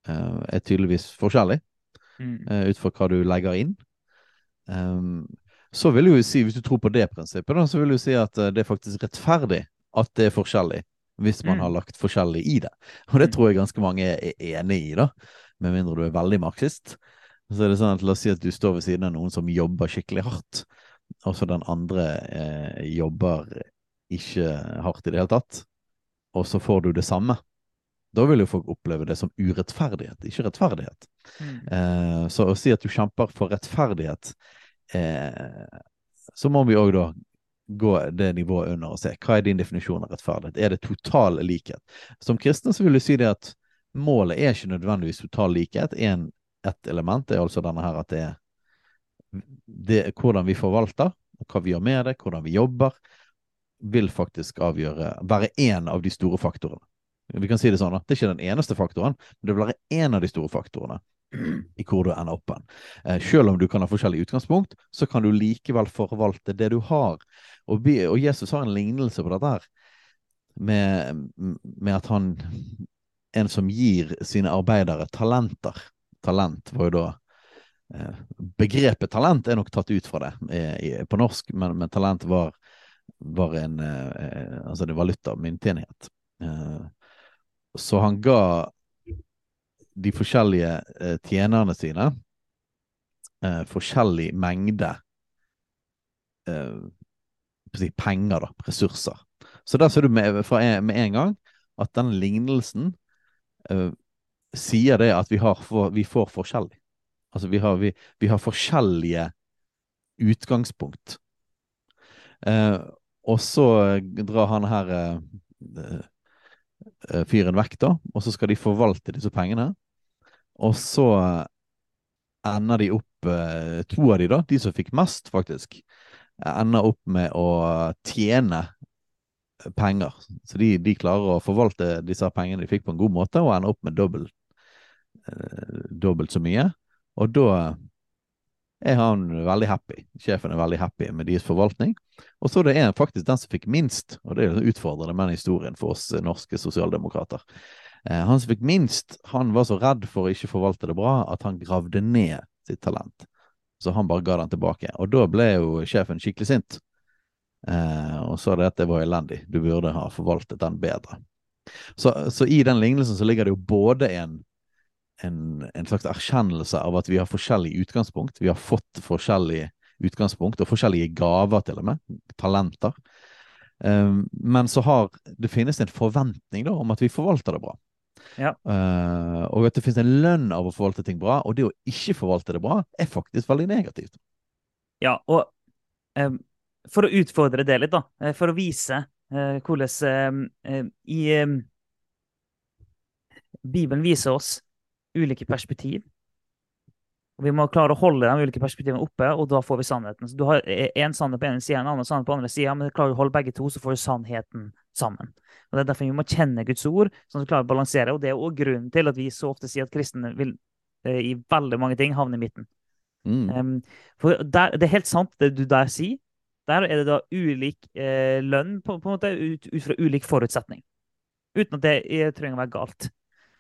er tydeligvis forskjellig mm. ut fra hva du legger inn. Um, så vil jo si, hvis du tror på det prinsippet, da, så vil du si at uh, det er faktisk rettferdig at det er forskjellig, hvis man mm. har lagt forskjellig i det. Og det mm. tror jeg ganske mange er enig i, da, med mindre du er veldig marxist. Så er det sånn at La oss si at du står ved siden av noen som jobber skikkelig hardt, og så den andre eh, jobber ikke hardt i det hele tatt, og så får du det samme. Da vil jo folk oppleve det som urettferdighet, ikke rettferdighet. Mm. Eh, så å si at du kjemper for rettferdighet, eh, så må vi òg da gå det nivået under og se hva er din definisjon av rettferdighet. Er det total likhet? Som kristne så vil du si det at målet er ikke nødvendigvis total likhet. En, et element er altså denne her at det er det, hvordan vi forvalter, og hva vi gjør med det, hvordan vi jobber, vil faktisk avgjøre, være én av de store faktorene. Vi kan si Det sånn, det er ikke den eneste faktoren, men det vil være én av de store faktorene i hvor du ender opp hen. Eh, selv om du kan ha forskjellig utgangspunkt, så kan du likevel forvalte det du har. Og, Jesus har en lignelse på dette her, med, med, at han En som gir sine arbeidere talenter. Talent var jo da eh, Begrepet talent er nok tatt ut fra det eh, på norsk, men, men, talent var, var en altså det valuta, myntenhet. Eh, så han ga de forskjellige eh, tjenerne sine eh, forskjellig mengde eh, penger, da, ressurser. Så der ser du med, en, med en gang at den lignelsen eh, sier det at vi, for, vi, får forskjellig. Altså vi har, vi, vi har forskjellige utgangspunkt. Eh, og så drar han her Eh, fyren vekk, da, og så skal de forvalte disse pengene. Og så ender de opp, eh, to av de da, de som fikk mest, faktisk, ender opp med å tjene penger. Så de, de klarer å forvalte disse pengene de fikk, på en god måte, og ender opp med dobbelt, eh, dobbelt så mye. Og da er han veldig happy. Sjefen er veldig happy med deres forvaltning. Og så det er det faktisk den som fikk minst, og det er utfordrende med den historien for oss norske sosialdemokrater. Eh, han som fikk minst, han var så redd for å ikke forvalte det bra at han gravde ned sitt talent. Så han bare ga den tilbake. Og da ble jo sjefen skikkelig sint. Eh, og sa det at det var elendig, du burde ha forvaltet den bedre. Så, så i den lignelsen så ligger det jo både en en, en, slags erkjennelse av at vi har forskjellig utgangspunkt. Vi har fått forskjellig utgangspunkt, og forskjellige gaver, til og med. Talenter. Um, men så har det finnes en forventning da, om at vi forvalter det bra. Ja. Uh, og at det finnes en lønn av å forvalte ting bra, og det å ikke forvalte det bra er faktisk veldig negativt. Ja, og um, for å utfordre det litt, da, eh, for å vise uh, hvordan uh, i Bibelen viser oss ulike perspektiv. Og Vi må klare å holde de ulike perspektivene oppe, og da får vi sannheten. Så Du har én sannhet på ene sida, en annen sannhet på andre sida, men klarer du å holde begge to, så får du sannheten sammen. Og Det er derfor vi må kjenne Guds ord, sånn at vi klarer å balansere. Og Det er òg grunnen til at vi så ofte sier at kristne vil eh, i veldig mange ting havne i midten. Mm. Um, for der, Det er helt sant, det du der sier. Der er det da ulik eh, lønn på, på, en måte ut, ut, fra ulik forutsetning. Uten at det eh, trenger å være galt.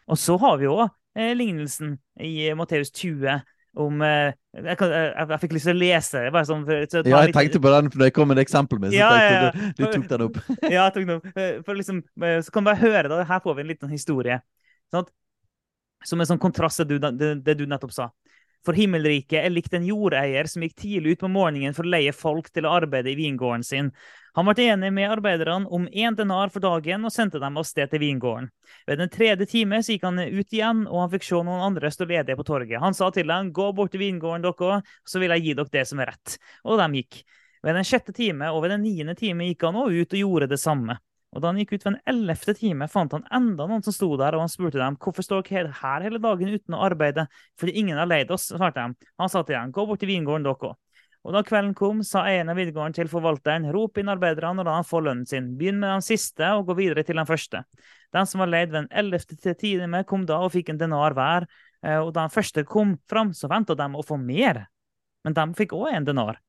Og så har vi òg lignelsen i Matteus 20 om eh, jeg, kan, jeg, jeg, fikk lyst til å lese det. bare sånn for, Ja, jeg tenkte på den, for det kom et eksempel med, så Ja, ja, ja. du, du tok den opp. ja, jeg tok den opp. Eh, For liksom, eh, så kan du bare høre da, Her får vi en liten historie. Sant? Som en sånn kontrast til det, det, det du nettopp sa. For himmelriket er likt en jordeier som gikk tidlig ut på morgenen for å leie folk til å arbeide i vingården sin. Han ble enig med arbeiderne om én denar for dagen og sendte dem av sted til vingården. Ved den tredje time så gikk han ut igjen, og han fikk se noen andre stå ledige på torget. Han sa til dem, gå bort til vingården dere, så vil jeg gi dere det som er rett. Og de gikk. Ved den sjette time og ved den niende time gikk han også ut og gjorde det samme. Og da han gikk ut ved den ellevte time, fant han enda noen som sto der, og han spurte dem, hvorfor står dere her hele dagen uten å arbeide, fordi ingen har leid oss, svarte de. Han sa til dem, gå bort til vingården dere òg. Og da kvelden kom, sa eieren av vingården til forvalteren, rop inn arbeiderne og la han få lønnen sin. Begynn med den siste og gå videre til den første. Den som var leid ved den ellevte time, kom da og fikk en denar hver, eh, og da den første kom fram, så venta de å få mer. Men de fikk òg en denar.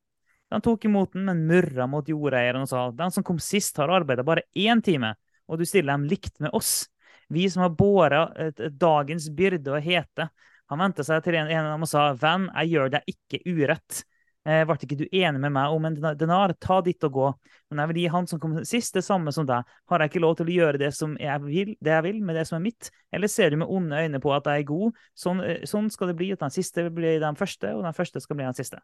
De tok imot den, men murra mot jordeieren og sa den som kom sist, har arbeidet bare én time, og du stiller dem likt med oss. Vi som har båret dagens byrde og hete. Han vendte seg til en, en av dem og sa, venn, jeg gjør deg ikke urett. Eh, ble ikke du enig med meg om en denar? Ta ditt og gå. Men jeg vil gi han som kom sist, det samme som deg. Har jeg ikke lov til å gjøre det som jeg vil, det jeg vil med det som er mitt? Eller ser du med onde øyne på at jeg er god? Sånn, sånn skal det bli, at den siste blir den første, og den første skal bli den siste.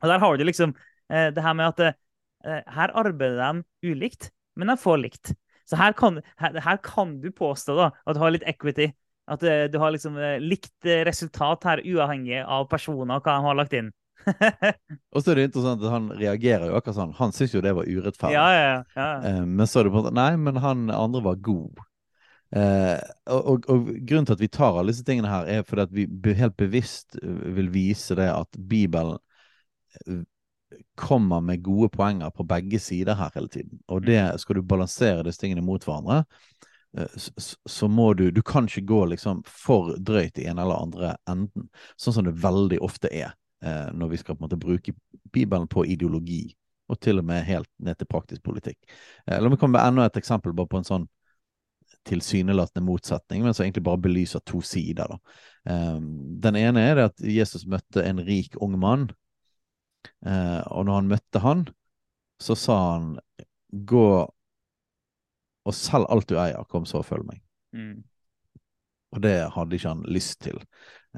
Og der har du liksom eh, det her med at eh, her arbeider de ulikt, men de får likt. Så her kan, her, her kan du påstå da, at du har litt equity. At eh, du har liksom likt resultat her, uavhengig av personer og hva de har lagt inn. Og så er det interessant at han reagerer jo akkurat sånn. Han syns jo det var urettferdig. Ja, ja, ja. Eh, men så er det på en måte Nei, men han andre var god. Eh, og, og, og, grunnen til at vi tar alle disse tingene her, er fordi at vi helt bevisst eh, vil vise det at Bibelen eh, kommer med gode poenger på begge sider her hele tiden. Og det skal du balansere disse tingene mot hverandre. eh, Så må du Du kan ikke gå liksom for drøyt i en eller andre enden, sånn som det veldig ofte er eh, når vi skal på en måte bruke Bibelen på ideologi, og til og med helt ned til praktisk politikk. Eh, La meg komme med enda et eksempel bare på en sånn tilsynelatende motsetning, men som egentlig bare belyser to sider. Da. Den ene er det at Jesus møtte en rik ung mann, og når han møtte han, så sa han gå og selg alt du eier, kom så og følg meg. Mm. Og det hadde ikke han lyst til.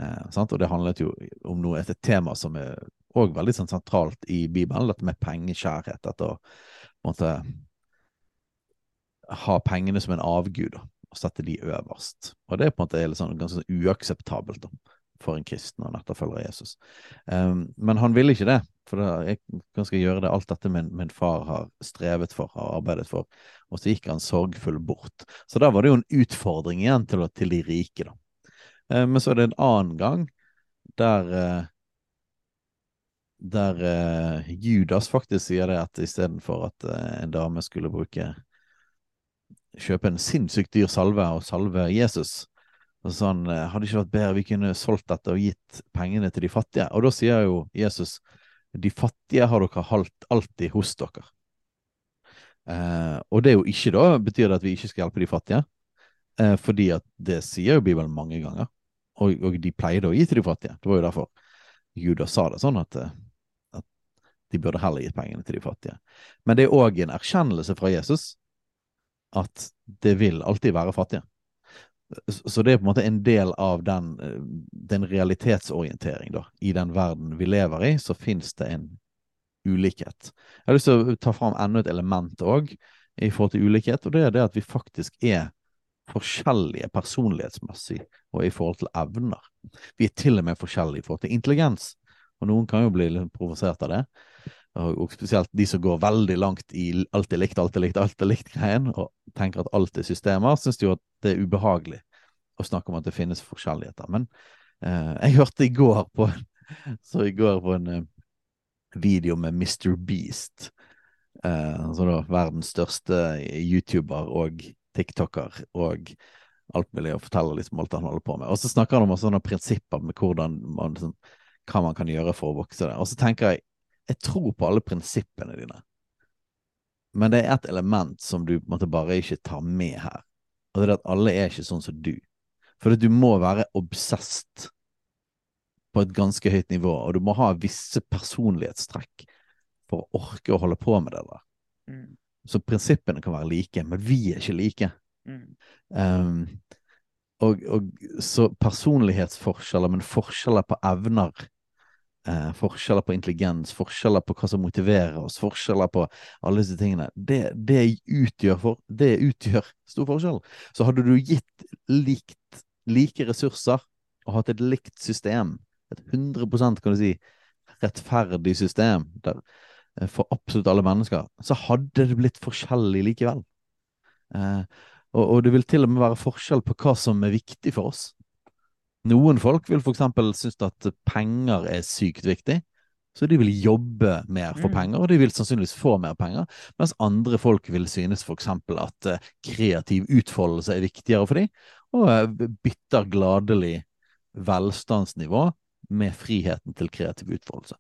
Eh, sant? Og det handlet jo om noe, et tema som er òg veldig sånn sentralt i Bibelen, dette med pengekjærhet. Dette å måtte ha pengene som en avgud da, og sette de øverst. Og det er på en måte sånn, ganske sånn uakseptabelt da, for en kristen og en etterfølger av Jesus. Um, men han ville ikke det, for da, jeg kan skal gjøre det alt dette min, min far har strevet for, har arbeidet for. Og så gikk han sorgfull bort. Så da var det jo en utfordring igjen til, til de rike, da. Eh, Men så er det en annen gang der eh, Der eh, Judas faktisk sier det at istedenfor at eh, en dame skulle bruke Kjøpe en sinnssykt dyr salve og salve Jesus, og sånn, eh, hadde ikke vært bedre vi kunne solgt dette og gitt pengene til de fattige? Og da sier jo Jesus de fattige har dere halt alltid hos dere. Eh, og det er jo ikke da betyr det at vi ikke skal hjelpe de fattige, eh, fordi at det sier jo Bibelen mange ganger. Og, og de pleide å gi til de fattige. Det var jo derfor Judas sa det sånn at, eh, at de burde heller gitt pengene til de fattige. Men det er òg en erkjennelse fra Jesus at det vil alltid være fattige. Så det er på en måte en del av den, eh, den realitetsorientering, da. I den verden vi lever i, så fins det en ulikhet. Jeg har lyst til å ta fram enda et element òg i forhold til ulikhet, og det er det at vi faktisk er forskjellige personlighetsmessig og i forhold til evner. Vi er til og med forskjellige i forhold til intelligens, og noen kan jo bli litt provosert av det. Og, spesielt de som går veldig langt i alt er likt, alt er likt, alt er likt-greien, og tenker at alt er systemer, syns jo at det er ubehagelig å snakke om at det finnes forskjelligheter. Men Eh, jeg hørte i går på Så i går på en eh, video med Mr. Beast, eh, altså da verdens største YouTuber og TikToker og alt mulig, og forteller liksom alt han holder på med. Og så snakker han om sånne prinsipper med hvordan man, sånn, hva man kan gjøre for å vokse det. Og så tenker jeg jeg tror på alle prinsippene dine, men det er et element som du på en måte bare ikke tar med her. Og det er at alle er ikke sånn som du. For du må være obsesst på et ganske høyt nivå, og du må ha visse personlighetstrekk for å orke å holde på med det der. Mm. Så prinsippene kan være like, men vi er ikke like. Mm. Um, og, og, så personlighetsforskjeller, men forskjeller på evner eh, forskjeller på intelligens, forskjeller på hva som motiverer oss, forskjeller på alle disse tingene, det, det utgjør, for, det utgjør stor forskjell. Så hadde du gitt likt, like ressurser og hatt et likt system, et 100% kan du si, rettferdig system der, eh, for absolutt alle mennesker, så hadde det blitt forskjellig likevel. Eh, og, og, det vil til og med være forskjell på hva som er viktig for oss. Noen folk vil f.eks. synes at penger er sykt viktig, så de vil jobbe mer for mm. penger, og de vil sannsynligvis få mer penger. Mens andre folk vil synes f.eks. at uh, kreativ utfoldelse er viktigere for dem, og uh, bytter gladelig velstandsnivå med friheten til kreativ utfoldelse.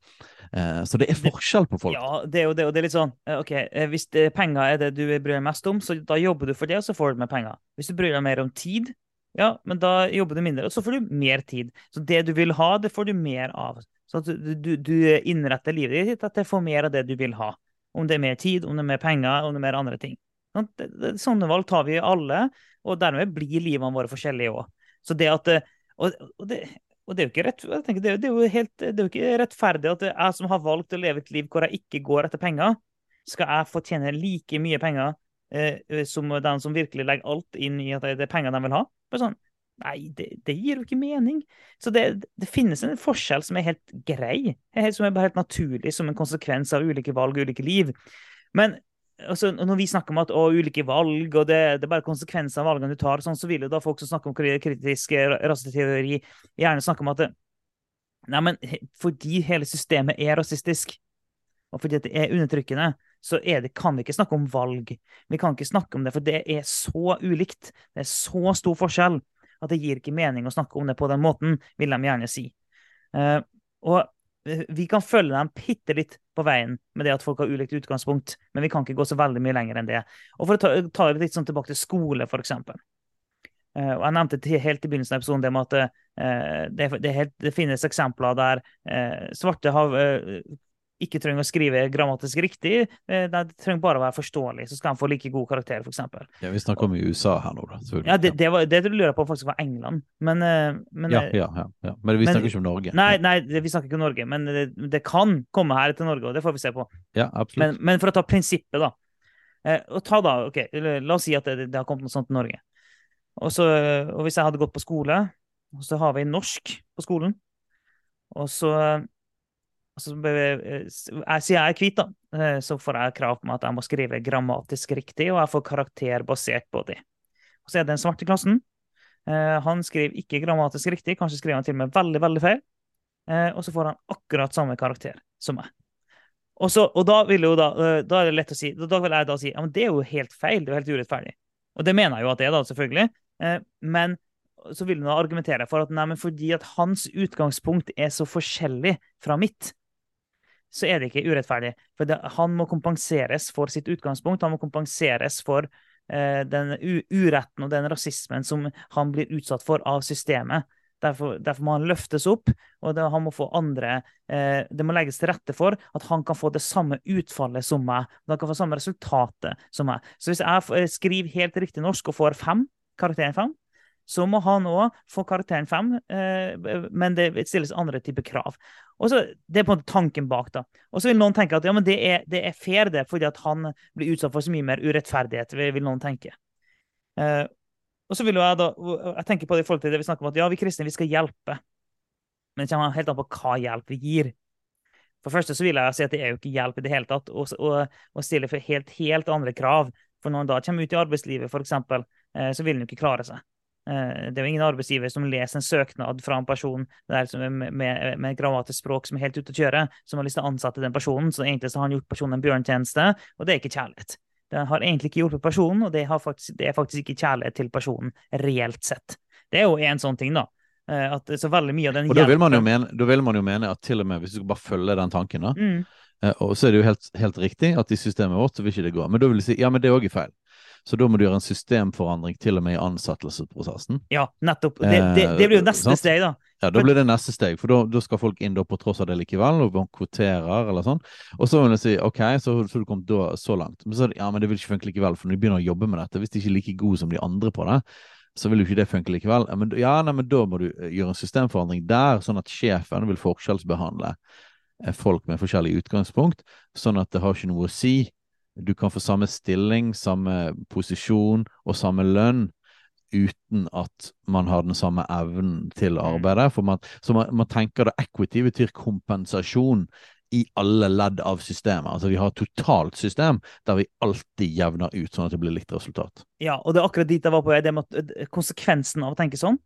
Uh, så det er forskjell på folk. Ja, det er jo det, og det er litt sånn ok, Hvis penger er det du bryr deg mest om, så da jobber du for det, og så får du mer penger. Hvis du bryr deg mer om tid, ja, men da jobber du mindre, og så får du mer tid. Så det du vil ha, det får du mer av. Så du, du, du innretter livet ditt at det får mer av det du vil ha. Om det er mer tid, om det er mer penger, om det er mer andre ting. Sånn, det, det, sånne valg tar vi alle, og dermed blir livene våre forskjellige òg. Så det at og, og, det, og det er jo ikke rett, tenker, det, er jo helt, det er jo ikke rettferdig at jeg som har valgt å leve et liv hvor jeg ikke går etter penger, skal jeg få tjene like mye penger eh, som den som virkelig legger alt inn i at det er penger de vil ha. Bare sånn, Nei, det, det, gir jo ikke mening. Så det, det, finnes en forskjell som er helt grei, som er bare helt naturlig som en konsekvens av ulike valg og ulike liv. Men altså, når vi snakker om at å, ulike valg, og det, det er bare konsekvenser av valgene du tar, sånn, så vil jo da folk som snakker om kritisk rasseteori, gjerne snakke om at nei, men fordi hele systemet er rasistisk, og fordi det er undertrykkende, så det, kan vi ikke snakke om valg. Vi kan ikke snakke om det, for det er så ulikt. Det er så stor forskjell at det gir ikke mening å snakke om det på den måten, vil de gjerne si. Uh, og vi kan følge dem bitte litt på veien med det at folk har ulikt utgangspunkt, men vi kan ikke gå så veldig mye lenger enn det. Og For å ta, det litt sånn tilbake til skole, f.eks. Uh, og Jeg nevnte til, helt i begynnelsen av episoden det med at uh, det, det, helt, det, finnes eksempler der uh, svarte har ikke trenger å skrive grammatisk riktig. Eh, det trenger bare å være forståelig, så skal han få like god karakter, f.eks. Ja, vi snakker om i USA her nå, da. Ja, det, det, var, det lurer på faktisk var England, men, eh, men ja, ja, ja, ja, Men vi snakker men, ikke om Norge. Nei, nei, vi snakker ikke om Norge, men det, det, kan komme her til Norge, og det får vi se på. Ja, absolutt. Men, men for å ta prinsippet, da. Eh, og ta da, ok, La oss si at det, har kommet noe sånt til Norge. Og, så, og hvis jeg hadde gått på skole, og så har vi norsk på skolen, og så altså, jeg, Siden jeg er hvit, da, eh, så får jeg krav på meg at jeg må skrive grammatisk riktig, og jeg får karakter basert på det. Og så er det en svart i klassen. Eh, han skriver ikke grammatisk riktig, kanskje skriver han til og med veldig veldig feil. Og så får han akkurat samme karakter som meg. Og, så, og da, da, da er det lett å si, da vil jeg da si ja, men det er jo helt feil, det er jo helt urettferdig. Og det mener jeg jo at det er, da, selvfølgelig. Men så vil han argumentere for at nei, men fordi at hans utgangspunkt er så forskjellig fra mitt, så er det ikke urettferdig. For det, han må kompenseres for sitt utgangspunkt. Han må kompenseres for eh, den uretten og den rasismen som han blir utsatt for av systemet. Derfor, derfor må han løftes opp, og det, han må få andre eh, Det må legges til rette for at han kan få det samme utfallet som meg. Han kan få samme resultatet som meg. Så hvis jeg skriver helt riktig norsk og får fem, karakteren fem, så må han òg få karakteren fem, eh, men det stilles andre typer krav. Og så, Det er på en måte tanken bak. da. Og så vil noen tenke at ja, men det er, det er fair, det, fordi at han blir utsatt for så mye mer urettferdighet. vil noen tenke. Eh, og så vil Jeg da, jeg tenker på det i forhold til det vi snakker om at ja, vi kristne vi skal hjelpe. Men det kommer helt an på hva hjelp vi gir. For det første så vil jeg si at det er jo ikke hjelp i det hele tatt å stille for helt, helt andre krav. For når han da kommer ut i arbeidslivet, f.eks., eh, så vil han jo ikke klare seg. Eh, Det er jo ingen arbeidsgiver som leser en søknad fra en person er med, med, med grammatisk språk som er helt ute å kjøre, som har lyst til å ansette den personen. Så egentlig så har han gjort personen en bjørntjeneste, og det er ikke kjærlighet. Det har egentlig ikke hjulpet personen, og det, har faktisk, det er faktisk ikke kjærlighet til personen reelt sett. Det er jo en sånn ting, da. Eh, At så veldig mye av den Og da vil, hjelpen- mene, da vil man jo mene at til og med hvis du bare følger den tanken, da, mm, eh, og så er det jo helt, helt riktig at i systemet vårt så vil ikke det gå. Men da vil du si ja, men det òg er feil. Så da må du gjøre en systemforandring til og med i ansettelsesprosessen. Ja, nettopp. Det, det, det blir jo Eh, neste sant? steg, da. Ja, Da blir det neste steg, for da, da skal folk inn da på tross av det likevel, og man kvoterer eller sånn. Og så vil jeg si ok, så så du kommet da så langt. Men så ja, men det vil ikke funke likevel, for når de begynner å jobbe med dette, hvis de ikke er like gode som de andre på det, så vil jo ikke det funke likevel. Ja, men, ja, nei, men da må du eh, gjøre en systemforandring der, sånn at sjefen vil forskjellsbehandle eh, folk med forskjellig utgangspunkt, sånn at det har ikke noe å si. Du kan få samme stilling, samme posisjon og samme lønn uten at man har den samme evnen til Mm. arbeide. For man, så man, man tenker det equity betyr kompensasjon i alle ledd av systemet. Altså vi har et totalt system der vi alltid jevner ut, sånn at det blir likt resultat. Ja, og det er akkurat dit jeg var på. Det med eh, konsekvensen av å tenke sånn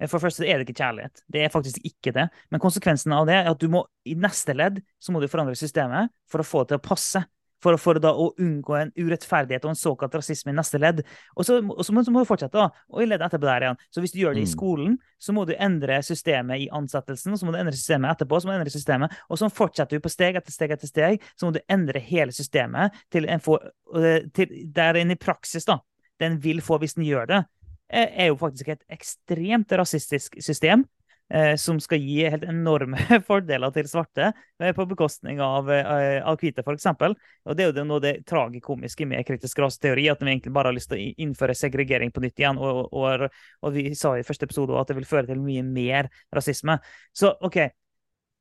eh, For det første er det ikke kjærlighet. Det er faktisk ikke det. Men konsekvensen av det er at du må i neste ledd så må du forandre systemet for å få det til å passe. For, for da å unngå en urettferdighet og en såkalt rasisme i neste ledd. Og så, og så, må, så må du fortsette, da. Og i leddet etterpå der igjen. Så hvis du gjør det i Mm. skolen, så må du endre systemet i ansettelsen, og så må du endre systemet etterpå, så må du endre systemet. Og sånn fortsetter du på steg etter steg etter steg. Så må du endre hele systemet til en få, øh, til, der en i praksis, da, den vil få hvis den gjør det, er er jo faktisk et ekstremt rasistisk system. Eh, Som skal gi helt enorme fordeler til svarte eh, på bekostning av, eh, av hvite, f.eks. Og det er jo det, noe det tragikomiske med kritisk raseteori, at vi egentlig bare har lyst til å innføre segregering på nytt igjen. Og, og, og vi sa i første episode at det vil føre til mye mer rasisme. Så OK,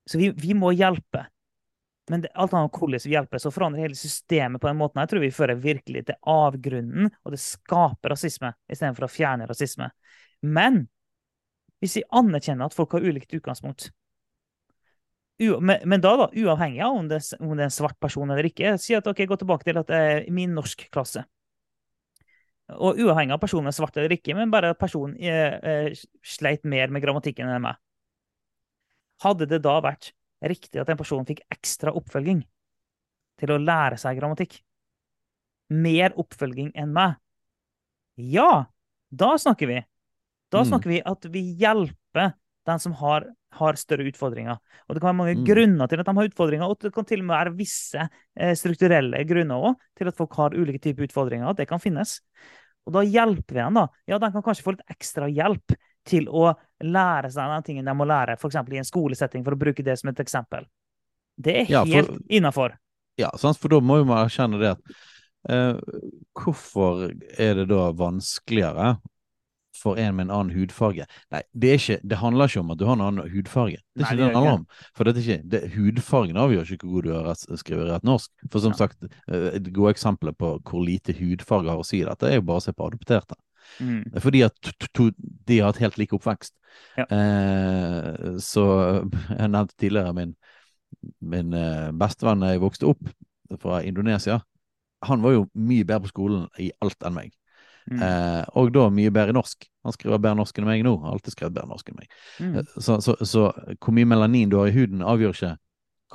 så vi, vi må hjelpe. Men det, alt annet hvordan vi hjelper, så forandrer hele systemet på den måten. Jeg tror vi fører virkelig til avgrunnen, og det skaper rasisme istedenfor å fjerne rasisme. Men hvis vi anerkjenner at folk har ulikt utgangspunkt U men, men da, da, uavhengig av om det, om det er en svart person eller ikke, si at ok, gå tilbake til at det er min norskklasse. Og uavhengig av personen er svart eller ikke, men bare at personen eh, eh, sleit mer med grammatikken enn meg. Hadde det da vært riktig at en person fikk ekstra oppfølging til å lære seg grammatikk? Mer oppfølging enn meg? Ja, da snakker vi. Da Mm. snakker vi at vi hjelper den som har, har større utfordringer. Og det kan være mange Mm. grunner til at de har utfordringer, og det kan til og med være visse eh, strukturelle grunner også, til at folk har ulike typer utfordringer. Det kan finnes. Og da hjelper vi dem, da. Ja, de kan kanskje få litt ekstra hjelp til å lære seg den tingen de må lære, f.eks. i en skolesetting, for å bruke det som et eksempel. Det er Ja, helt innafor. Ja, for da må jo man erkjenne det at eh, Hvorfor er det da vanskeligere for en med en annen hudfarge? Nei, det, ikke, det handler ikke om at du har en annen hudfarge. Det er Nei, ikke det det handler om. For dette er ikke, det, hudfargen avgjør ikke hvor god du har rett, skrevet rett norsk. For som Ja. sagt, et godt eksempel på hvor lite hudfarge har å si dette, er jo bare å se på adopterte. Mm. Er Fordi at to, to, de har hatt helt lik oppvekst. Ja. Eh, så jeg nevnte tidligere min, min eh, bestevenn jeg vokste opp fra Indonesia. Han var jo mye bedre på skolen i alt enn meg. Mm. Eh, og da mye bedre norsk. Han skriver bedre norsk enn meg nå. Har alltid skrevet bedre norsk enn meg. Mm. Eh, Så, så, så hvor mye melanin du har i huden, avgjør ikke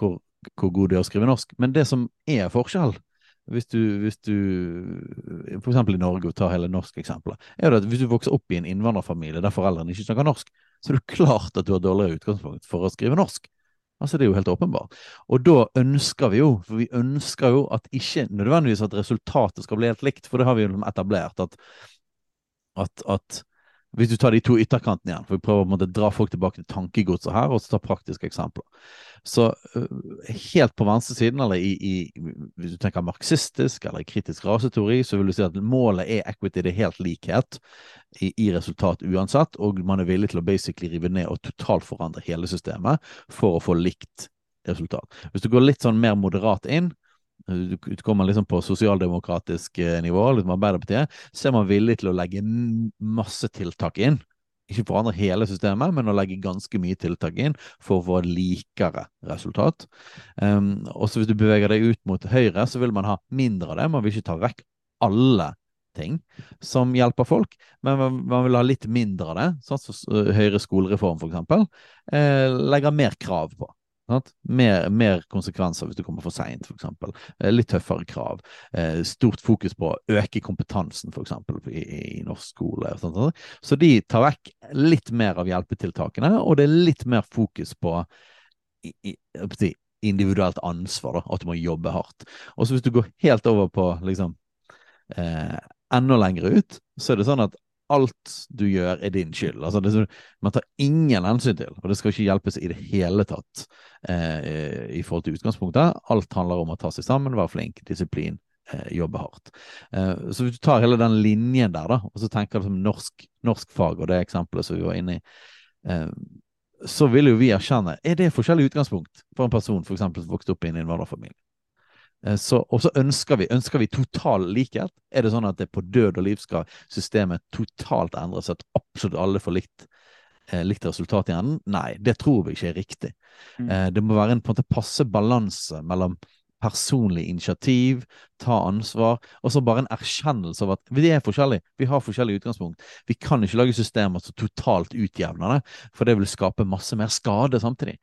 hvor, hvor god du er å skrive norsk. Men det som er forskjell, hvis du, hvis du for eksempel i Norge, og tar hele norske eksempelet, er jo at hvis du vokser opp i en innvandrerfamilie der foreldrene ikke snakker norsk, så er det klart at du har dårligere utgangspunkt for å skrive norsk. Altså Det er jo helt åpenbart. Og da ønsker vi jo, for vi ønsker jo at ikke nødvendigvis at resultatet skal bli helt likt, for det har vi jo liksom etablert, at, at, at hvis du tar de to ytterkantene igjen, for vi prøver å måte dra folk tilbake til tankegodset her, og så ta praktiske eksempler. Så øh, helt på venstresiden, eller i, i, hvis du tenker marxistisk eller kritisk raseteori, så vil du si at målet er equity, det er helt likhet i, i resultat uansett, og man er villig til å basically rive ned og totalforandre hele systemet for å få likt resultat. Hvis du går litt sånn mer moderat inn, kommer liksom på sosialdemokratisk eh, nivå, liksom Arbeiderpartiet, så er man villig til å legge masse tiltak inn. Ikke forandre hele systemet, men å legge ganske mye tiltak inn for å få et likere resultat. Um, og så hvis du beveger deg ut mot høyre, så vil man ha mindre av det. Man vil ikke ta vekk alle ting som hjelper folk, men man, vil ha litt mindre av det. Sånn som uh, Høyre skolereform, for eksempel, eh, legger mer krav på. Mer, mer konsekvenser hvis du kommer for seint, f.eks. Eh, litt tøffere krav. Eh, stort fokus på å øke kompetansen, f.eks. I, i norsk skole. Så de tar vekk litt mer av hjelpetiltakene, og det er litt mer fokus på individuelt ansvar, da, at du må jobbe hardt. Og så hvis du går helt over på liksom eh, enda lenger ut, så er det sånn at alt du gjør, er din skyld. Altså, det, man tar ingen hensyn til, og det skal ikke hjelpes i det hele tatt eh, i forhold til utgangspunktet. Alt handler om å ta seg sammen, være flink, disiplin, eh, jobbe hardt. Eh, så hvis du tar hele den linjen der, da, og så tenker du som norsk, norsk fag og det eksempelet som vi var inne i, eh, så vil jo vi erkjenne er det forskjellig utgangspunkt for en person for eksempel, som vokste opp i en innvandrerfamilie. Eh, så, og så ønsker vi ønsker vi total likhet. Er det sånn at det på død og liv skal systemet totalt endres, at absolutt alle får likt, eh, likt resultat i enden? Nei, det tror vi ikke er riktig. Mm. Eh, det må være en på en måte passe balanse mellom personlig initiativ, ta ansvar, og så bare en erkjennelse av at vi er forskjellige, vi har forskjellige utgangspunkt. Vi kan ikke lage systemer som totalt utjevner det, for det vil skape masse mer skade samtidig.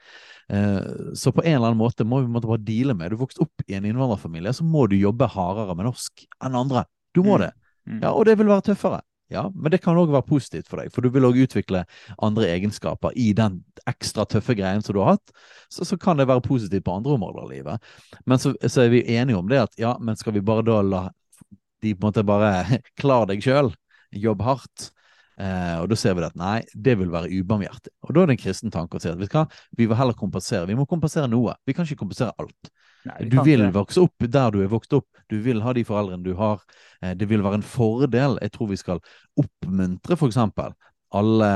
Eh, så på en eller annen måte må vi måtte bare deale med Du vokste opp i en innvandrerfamilie, så må du jobbe hardere med norsk enn andre. Du må mm. det. Mm. Ja, og det vil være tøffere. Ja, men det kan òg være positivt for deg, for du vil òg utvikle andre egenskaper i den ekstra tøffe greien som du har hatt. Så, så kan det være positivt på andre områder av livet. Men så, så, er vi enige om det at ja, men skal vi bare da la de på en måte bare klare deg sjøl, jobbe hardt? Eh, og da ser vi at nei, det vil være ubarmhjertig. Og da er det en kristen tanke å si at du hva, vi vil heller kompensere. Vi må kompensere noe. Vi kan ikke kompensere alt. Nei, du vil vokse opp der du er vokst opp. Du vil ha de foreldrene du har. Eh, det vil være en fordel. Jeg tror vi skal oppmuntre f.eks. alle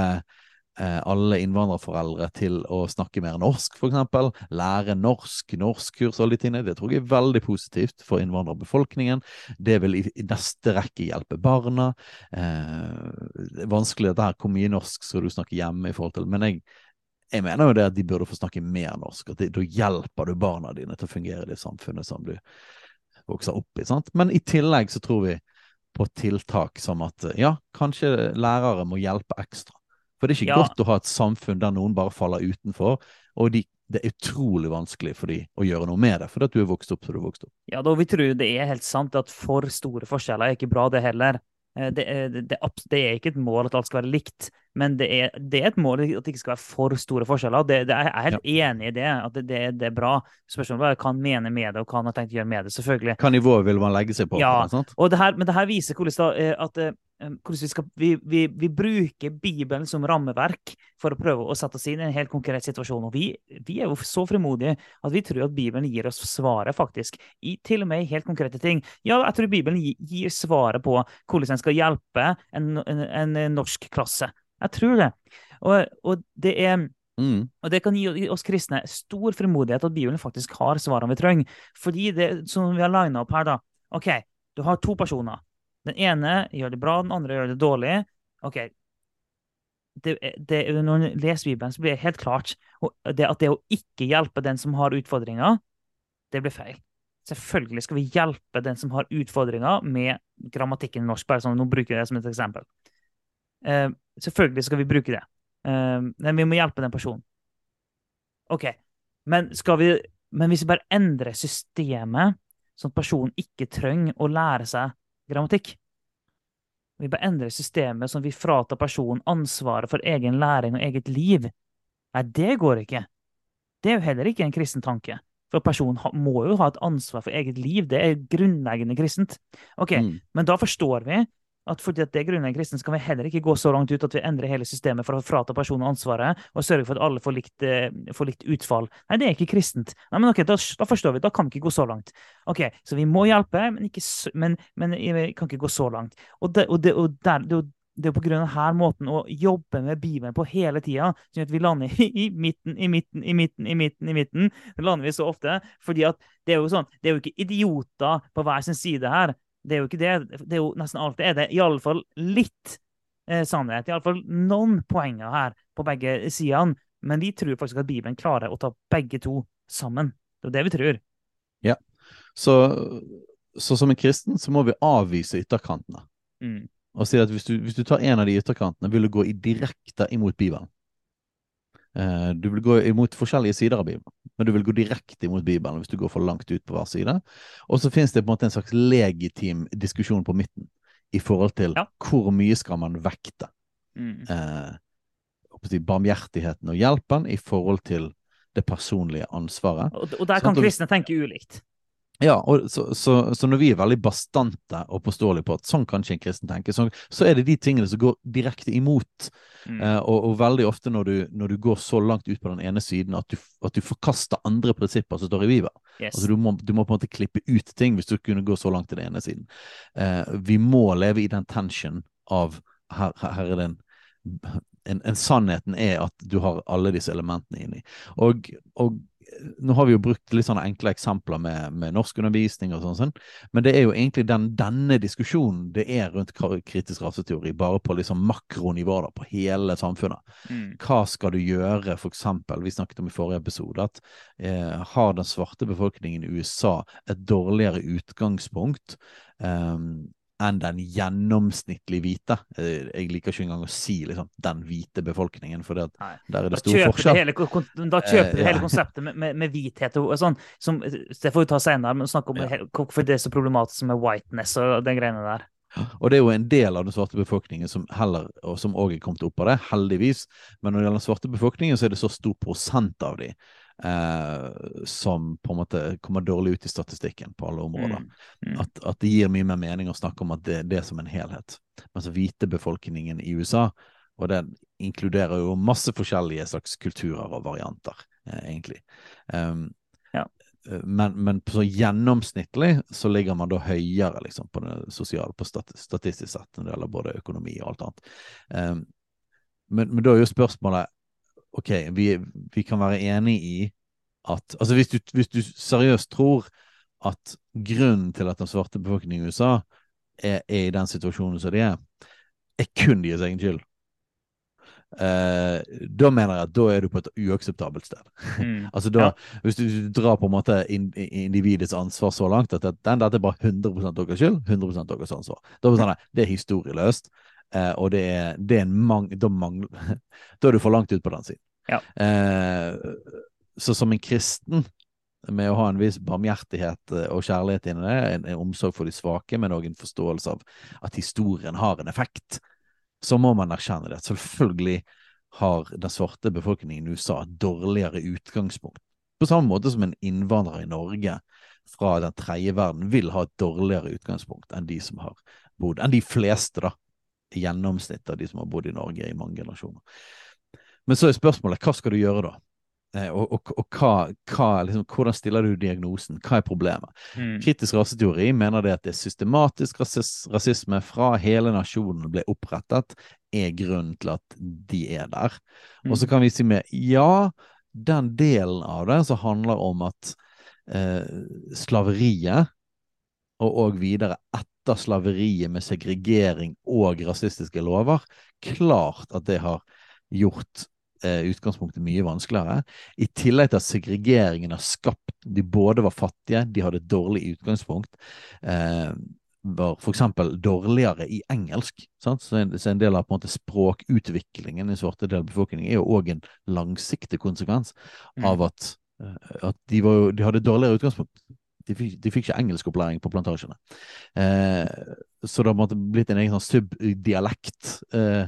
eh, alle innvandrerforeldre til å snakke mer norsk, f.eks. Lære norsk, norskkurs og alle de tingene. Det tror jeg er veldig positivt for innvandrerbefolkningen. Det vil i neste rekke hjelpe barna. Eh, det er vanskelig dette her, hvor mye norsk skal du snakke hjemme i forhold til Men jeg, jeg mener jo det at de burde få snakke mer norsk. at Da hjelper du barna dine til å fungere i det samfunnet som du vokser opp i. sant? Men i tillegg så tror vi på tiltak som at ja, kanskje lærere må hjelpe ekstra. For det er ikke ja. godt å ha et samfunn der noen bare faller utenfor, og de, det er utrolig vanskelig for dem å gjøre noe med det, fordi at du er vokst opp som du er vokst opp. Ja, da vi tror det er helt sant at for store forskjeller er ikke bra, det heller. Eh, det er, det, det er, ikke et mål at alt skal være likt, men det er, det er, et mål at det ikke skal være for store forskjeller. Det, jeg er helt ja. enig i det, at det, er bra. Spørsmålet er hva han mener med det, og hva han har tenkt å gjøre med det. selvfølgelig. Hva nivå vil man legge seg på? Ja, og det her, men det her viser hvordan da, eh, at eh, hvordan vi, skal, vi, vi, vi, bruker Bibelen som rammeverk for å prøve å sette oss inn i en helt konkret situasjon. Og vi, vi, er jo så frimodige at vi tror at Bibelen gir oss svaret, faktisk. I, til og med i helt konkrete ting. Ja, jeg tror Bibelen gir, gir svaret på hvordan en skal hjelpe en, en, en, norsk klasse. Jeg tror det. Og, og det er Mm. Og det kan gi oss kristne stor frimodighet at Bibelen faktisk har svarene vi trenger. Fordi det som vi har lina opp her, da OK, du har to personer. Den ene gjør det bra, den andre gjør det dårlig. Ok, det, det, Når du leser Bibelen, så blir det helt klart det at det å ikke hjelpe den som har utfordringer, det blir feil. Selvfølgelig skal vi hjelpe den som har utfordringer med grammatikken i norsk. bare sånn, Nå bruker jeg det som et eksempel. Uh, selvfølgelig skal vi bruke det. Uh, men vi må hjelpe den personen. OK. Men, vi, men hvis vi bare endrer systemet, sånn at personen ikke trenger å lære seg grammatikk. Vi bør endre systemet som vi fratar personen ansvaret for egen læring og eget liv. Nei, det går ikke. Det er jo heller ikke en kristen tanke. For personen må jo ha et ansvar for eget liv. Det er grunnleggende kristent. Ok, mm. Men da forstår vi at fordi at det er grunnen kristen, så kan vi heller ikke gå så langt ut at vi endrer hele systemet for å frata personen ansvaret og sørge for at alle får likt, eh, får likt utfall. Nei, det er ikke kristent. Nei, men ok, da, da, forstår vi. Da kan vi ikke gå så langt. Ok, Så vi må hjelpe, men, ikke, men, men vi kan ikke gå så langt. Og det, og det, og der, det, det er på grunn av denne måten å jobbe med Bibelen på hele tida, sånn at vi lander i midten, i midten, i midten, i midten. i midten. Det lander vi så ofte. fordi at det er jo sånn, det er jo ikke idioter på hver sin side her. Det er jo ikke det. Det er jo nesten alltid er det iallfall litt eh, sannhet. Iallfall noen poenger her på begge sidene. Men vi tror faktisk at Bibelen klarer å ta begge to sammen. Det er det vi tror. Ja. Så, så som en kristen så må vi avvise ytterkantene. Mm. og si at hvis du, hvis du tar en av de ytterkantene, vil du gå i direkte imot Bibelen. Eh, du vil gå imot forskjellige sider av Bibelen, men du vil gå direkte imot Bibelen hvis du går for langt ut på hver side. Og så finnes det på en måte en slags legitim diskusjon på midten i forhold til Ja. hvor mye skal man vekte Mm. eh, barmhjertigheten og hjelpen i forhold til det personlige ansvaret. Og, og der kan og- kristne tenke ulikt. Ja, og så, så, så når vi er veldig bastante og påståelige på at sånn kan ikke en kristen tenke, så, så er det de tingene som går direkte imot. Mm. Eh, og, og veldig ofte når du, når du går så langt ut på den ene siden at du, at du forkaster andre prinsipper som står i Bibelen. yes. Altså du må, du må på en måte klippe ut ting hvis du kunne gå så langt til den ene siden. Eh, vi må leve i den tension av her, her, her er det en, en, en Sannheten er at du har alle disse elementene inni. Og, og nå har vi jo brukt litt sånne enkle eksempler med, med norskundervisning og sånn, sånn, men det er jo egentlig den, denne diskusjonen det er rundt kritisk raseteori, bare på liksom makronivå, da, på hele samfunnet. Mm. hva skal du gjøre, for eksempel, vi snakket om i forrige episode, at eh, har den svarte befolkningen i USA et dårligere utgangspunkt eh, enn den gjennomsnittlig hvite? Eh, jeg liker ikke engang å si liksom, den hvite befolkningen, for det der er det stor forskjell. hele, da kjøper du Eh, ja. hele konseptet med, med, med hvithet og sånn. Som, det får vi ta senere, men snakke om Ja. hvorfor det er så problematisk med whiteness og den greiene der. Og det er jo en del av den svarte befolkningen som heller, og som òg er kommet opp av det, heldigvis. Men når det gjelder den svarte befolkningen, så er det så stor prosent av de eh, som på en måte kommer dårlig ut i statistikken på alle områder. Mm. Mm. At, at det gir mye mer mening å snakke om at det, det er som en helhet. Mens hvite befolkningen i USA, og den inkluderer jo masse forskjellige slags kulturer og varianter, eh, egentlig. Um, Ja. Men, men så gjennomsnittlig så ligger man da høyere liksom, på det sosiale, på stat, statistisk sett, når det gjelder både økonomi og alt annet. Um, men, men da er jo spørsmålet OK, vi, vi kan være enig i at Altså hvis du, hvis du seriøst tror at grunnen til at den svarte befolkningen i USA er, er i den situasjonen som de er, er kun deres egen skyld. Uh, da mener jeg at da er du på et uakseptabelt sted. Mm. Altså da, Ja. Hvis du drar på en måte in, individets ansvar så langt at det, den, dette er bare 100 deres skyld, 100 deres ansvar. Da er det, sånn, det er historieløst, eh, og det er, det er en mang, da, mangler, da er du for langt ut på den siden. Ja. Eh, så som en kristen, med å ha en viss barmhjertighet eh, og kjærlighet inni det, en, en omsorg for de svake, men òg en forståelse av at historien har en effekt, så må man erkjenne det. Selvfølgelig har den svarte befolkningen i USA et dårligere utgangspunkt. På samme måte som en innvandrer i Norge fra den tredje verden vil ha et dårligere utgangspunkt enn de som har bodd, enn de fleste, da, gjennomsnitt av de som har bodd i Norge i mange generasjoner. Men så er spørsmålet hva skal du gjøre da? Eh, og, og, og hva, hva, liksom, hvordan stiller du diagnosen? Hva er problemet? Mm. Kritisk raseteori mener det at det er systematisk rasis rasisme fra hele nasjonen ble opprettet, er grunnen til at de er der. Og så Mm. kan vi si med ja, den delen av det som handler om at eh, slaveriet, og, og videre etter slaveriet med segregering og rasistiske lover, klart at det har gjort eh, utgangspunktet mye vanskeligere. I tillegg til at segregeringen har skapt De både var fattige, de hadde et dårlig utgangspunkt. Eh, var eksempel dårligere i engelsk. Sant? Så, en, så en del av på en måte språkutviklingen i svarte del av befolkningen er jo òg en langsiktig konsekvens Mm. av at, eh, at de, var jo, de hadde et dårligere utgangspunkt. De fikk, de fikk ikke engelskopplæring på plantasjene. Eh, så det måte blitt en egen sånn subdialekt. Eh,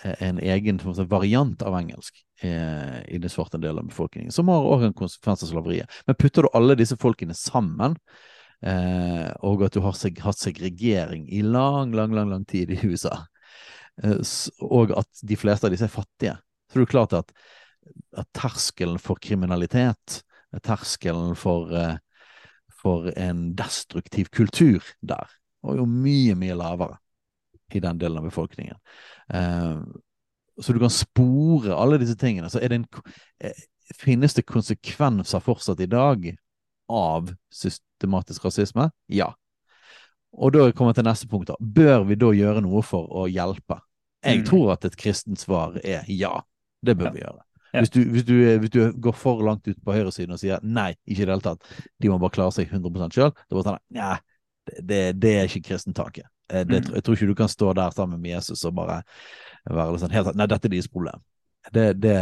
en egen sånn, variant av engelsk eh, i den svarte delen av befolkningen, som har også en konsekvens av slaveriet. Men putter du alle disse folkene sammen, eh, og at du har seg, hatt segregering i lang, lang, lang, lang tid i USA, eh, og at de fleste av disse er fattige, så er det klart at, at terskelen for kriminalitet, terskelen for, eh, for en destruktiv kultur der, og jo mye, mye lavere i den delen av befolkningen. Eh, så du kan spore alle disse tingene. Så det en, eh, finnes det konsekvenser fortsatt i dag av systematisk rasisme? Ja. Og da kommer jeg til neste punkt. da. Bør vi da gjøre noe for å hjelpe? Jeg Mm. tror at et kristent svar er ja. Det bør vi gjøre. Ja. Hvis, du, hvis, du, hvis du går for langt ut på høyresiden og sier nei, ikke i det hele tatt, de må bare klare seg 100 sjøl, sånn nei, Det, det, er ikke kristentaket. Eh, det, Mm. Jeg tror ikke du kan stå der sammen med Jesus og bare være litt sånn helt Nei, dette er deres problem. Det, det,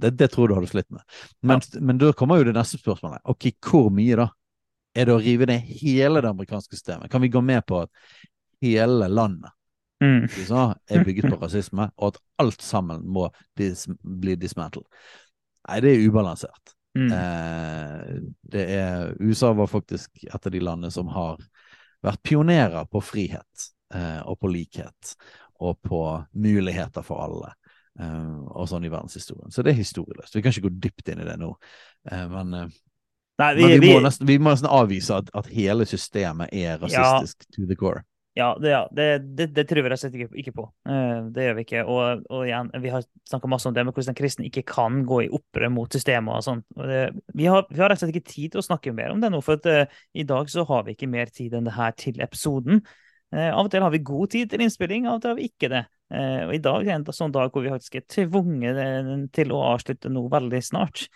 det, det tror jeg du hadde slitt med. Men, men da kommer jo det neste spørsmålet. Ok, hvor mye da? Er det å rive ned hele det amerikanske systemet? Kan vi gå med på at hele landet Mm. USA er bygget på rasisme, og at alt sammen må dis bli dismantled? Nei, det er ubalansert. Mm. Eh, det er USA var faktisk et av de landene som har vært pionerer på frihet eh, og på likhet og på muligheter for alle. eh, og sånn i verdenshistorien. Så det er historieløst. Vi kan ikke gå dypt inn i det nå. Eh, men, eh, Nei, vi, men vi, må nesten, vi må nesten avvise at, at hele systemet er rasistisk to the core. Ja, det, ja, det, det, det tror vi rett og slett ikke, ikke på. Eh, det gjør vi ikke. Og, og igjen, vi har snakka masse om det med hvordan kristne ikke kan gå i opprør mot systemet og sånn. Vi, vi har rett og slett ikke tid til å snakke mer om det nå, for at, uh, i dag så har vi ikke mer tid enn det her til episoden. Uh, av og til har vi god tid til innspilling, av og til har vi ikke det. Uh, og i dag er det en sånn dag hvor vi faktisk er tvunget til å avslutte noe veldig snart.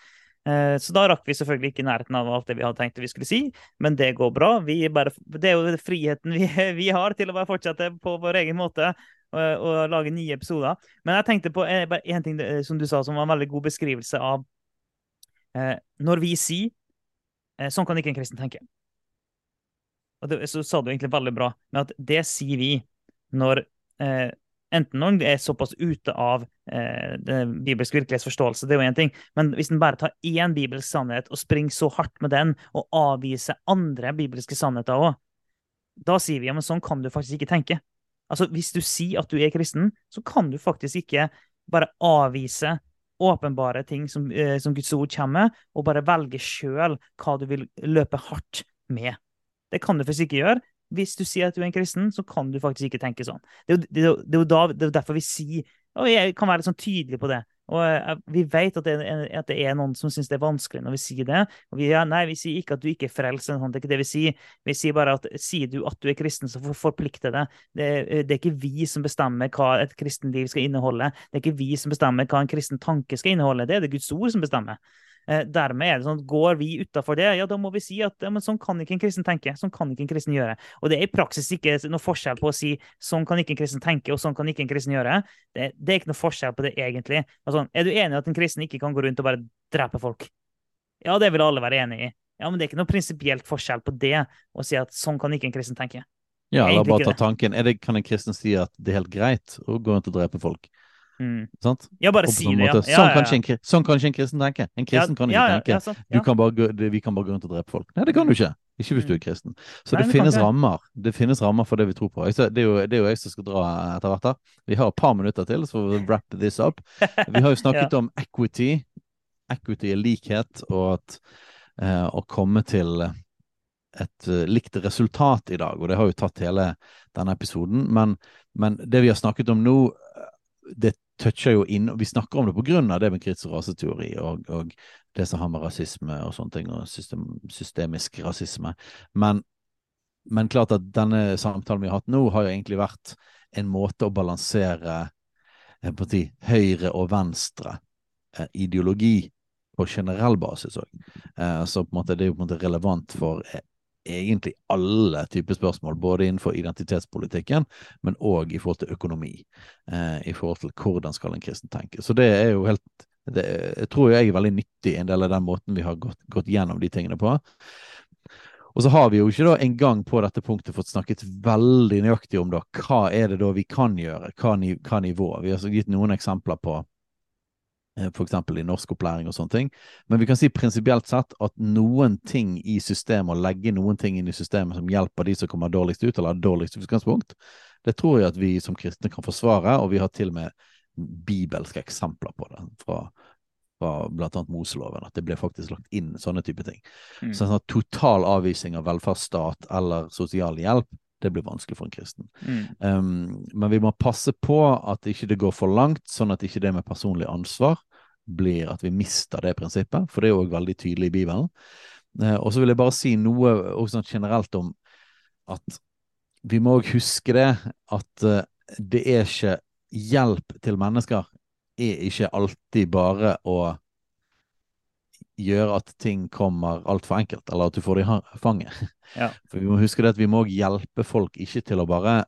Eh, Så da rakk vi selvfølgelig ikke nærheten av alt det vi hadde tenkt vi skulle si, men det går bra. Bare, det er jo friheten vi, vi har til å bare fortsette på vår egen måte og, og lage nye episoder. Men jeg tenkte på eh, bare én ting eh, som du sa, som var en veldig god beskrivelse av eh, Når vi sier eh, 'sånn kan ikke en kristen tenke'. Og det, så sa du egentlig veldig bra men at det sier vi når eh, Enten når en er såpass ute av eh, den bibelske virkelighetsforståelse, det er jo én ting, men hvis en bare tar én bibelsk sannhet og springer så hardt med den, og avviser andre bibelske sannheter òg, da sier vi ja, men sånn kan du faktisk ikke tenke. Altså, Hvis du sier at du er kristen, så kan du faktisk ikke bare avvise åpenbare ting som, eh, som Guds ord kommer med, og bare velge sjøl hva du vil løpe hardt med. Det kan du faktisk ikke gjøre. Hvis du sier at du er en kristen, så kan du faktisk ikke tenke sånn. Det er jo, det er jo, da, det er derfor vi sier Og jeg kan være litt sånn tydelig på det. Og eh, vi vet at det, er, at det er noen som syns det er vanskelig når vi sier det. Og vi, ja, nei, vi sier ikke at du ikke er frelst, eller det er ikke det vi sier. Vi sier bare at sier du at du er kristen, så for- forplikter det. Det, er- det er ikke vi som bestemmer hva et kristenliv skal inneholde. Det er ikke vi som bestemmer hva en kristen tanke skal inneholde. Det er det Guds ord som bestemmer. Eh, dermed er det sånn at Går vi utafor det, ja, da må vi si at ja, men sånn kan ikke en kristen tenke. Sånn kan ikke en kristen gjøre. Og det er i praksis ikke noe forskjell på å si sånn kan ikke en kristen tenke, og sånn kan ikke en kristen gjøre. Det, det er ikke noe forskjell på det, egentlig. Altså, er du enig i at en kristen ikke kan gå rundt og bare drepe folk? Ja, det vil alle være enig i. Ja, Men det er ikke noe prinsipielt forskjell på det å si at sånn kan ikke en kristen tenke. Ja, eller bare ta tanken det, Kan en kristen si at det er helt greit å gå rundt og drepe folk? Mm. Sant? Ja, bare si det, ja. ja, Sånn, kan en, sånn kan ikke en kristen tenke. En kristen kan ikke tenke. Kan bare vi kan bare gå rundt og drepe folk. Nei, det kan du ikke. Ikke hvis du er kristen. Så Nei, det finnes rammer. Det finnes rammer for det vi tror på. Det er jo, det er jo jeg som skal dra etter hvert. her. Vi har et par minutter til, så we'll wrap this up. Vi har jo snakket om equity. Equity er likhet, og at eh, å komme til et eh, likt resultat i dag. Og det har jo tatt hele denne episoden. Men, men det vi har snakket om nå, eh, det toucher jo inn og Vi snakker om det på grunn av det med krits- og raseteori og, og det som har med rasisme og sånne ting, og system, systemisk rasisme. Men, men klart at denne samtalen vi har hatt nå, har jo egentlig vært en måte å balansere si, høyre og venstre eh, ideologi på generell basis òg. Eh, så på en måte, det er jo på en måte relevant for eh, egentlig alle typer spørsmål, både innenfor identitetspolitikken, men òg i forhold til økonomi. Eh, I forhold til hvordan skal en kristen tenke. Så det er jo helt det, Jeg tror jeg er veldig nyttig, en del av den måten vi har gått, gått gjennom de tingene på. Og så har vi jo ikke da en gang på dette punktet fått snakket veldig nøyaktig om da, hva er det da vi kan gjøre, hva, ni, hva nivå. Vi har gitt noen eksempler på eh, eksempel i norskopplæring og sånne ting. Men vi kan si prinsipielt sett at noen ting i systemet, å legge noen ting inn i systemet som hjelper de som kommer dårligst ut, eller har dårligst utgangspunkt, det tror jeg at vi som kristne kan forsvare, og vi har til og med bibelske eksempler på det fra, fra annet Moseloven, at det ble faktisk lagt inn sånne type ting. Mm. Så sånn at total avvisning av velferdsstat eller sosialhjelp, det blir vanskelig for en kristen. Mm. Um, men vi må passe på at ikke det går for langt, sånn at ikke det med personlig ansvar blir at vi mister det prinsippet, for det er jo veldig tydelig i Bibelen. Uh, og så vil jeg bare si noe sånn generelt om at vi må òg huske det at uh, det er ikke hjelp til mennesker er ikke alltid bare å gjøre at ting kommer altfor enkelt, eller at du får det i fanget. Ja. For vi må huske det at vi må hjelpe folk ikke til å bare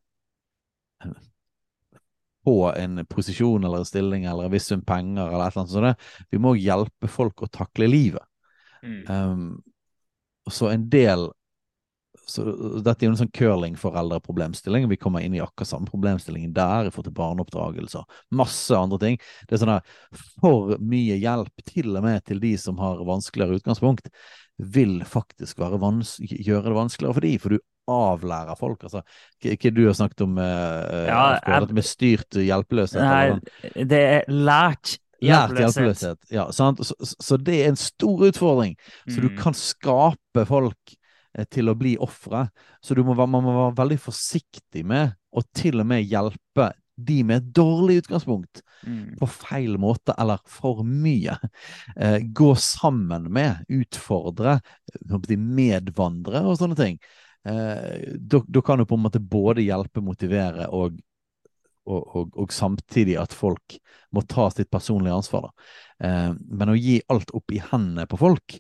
få en posisjon eller en stilling eller en viss sum penger eller et eller annet sånt. Vi må hjelpe folk å takle livet. Mm. Um, så en del så Dette er jo en sånn curlingforeldreproblemstilling. Vi kommer inn i akkurat samme problemstillingen der i forhold til barneoppdragelser. masse andre ting. Det er sånn der for mye hjelp, til og med til de som har vanskeligere utgangspunkt, vil faktisk gjøre det vanskeligere for de, for du avlærer folk. altså. Hva du har snakket om, uh, Ja, jeg- med styrt hjelpeløshet? eller sånn? Nei, det er lært Lært hjelpeløshet. hjelpeløshet. Ja? Så, så- det er en stor utfordring. Så du Mm. kan skape folk eh, til å bli ofre. Så du må, man må være veldig forsiktig med å til og med hjelpe de med et dårlig utgangspunkt Mm. på feil måte eller for mye. Eh, gå sammen med, utfordre, eh, medvandre og sånne ting. Eh, da, kan du på en måte både hjelpe, motivere og, og, og, og samtidig at folk må ta sitt personlige ansvar. Eh, men å gi alt opp i hendene på folk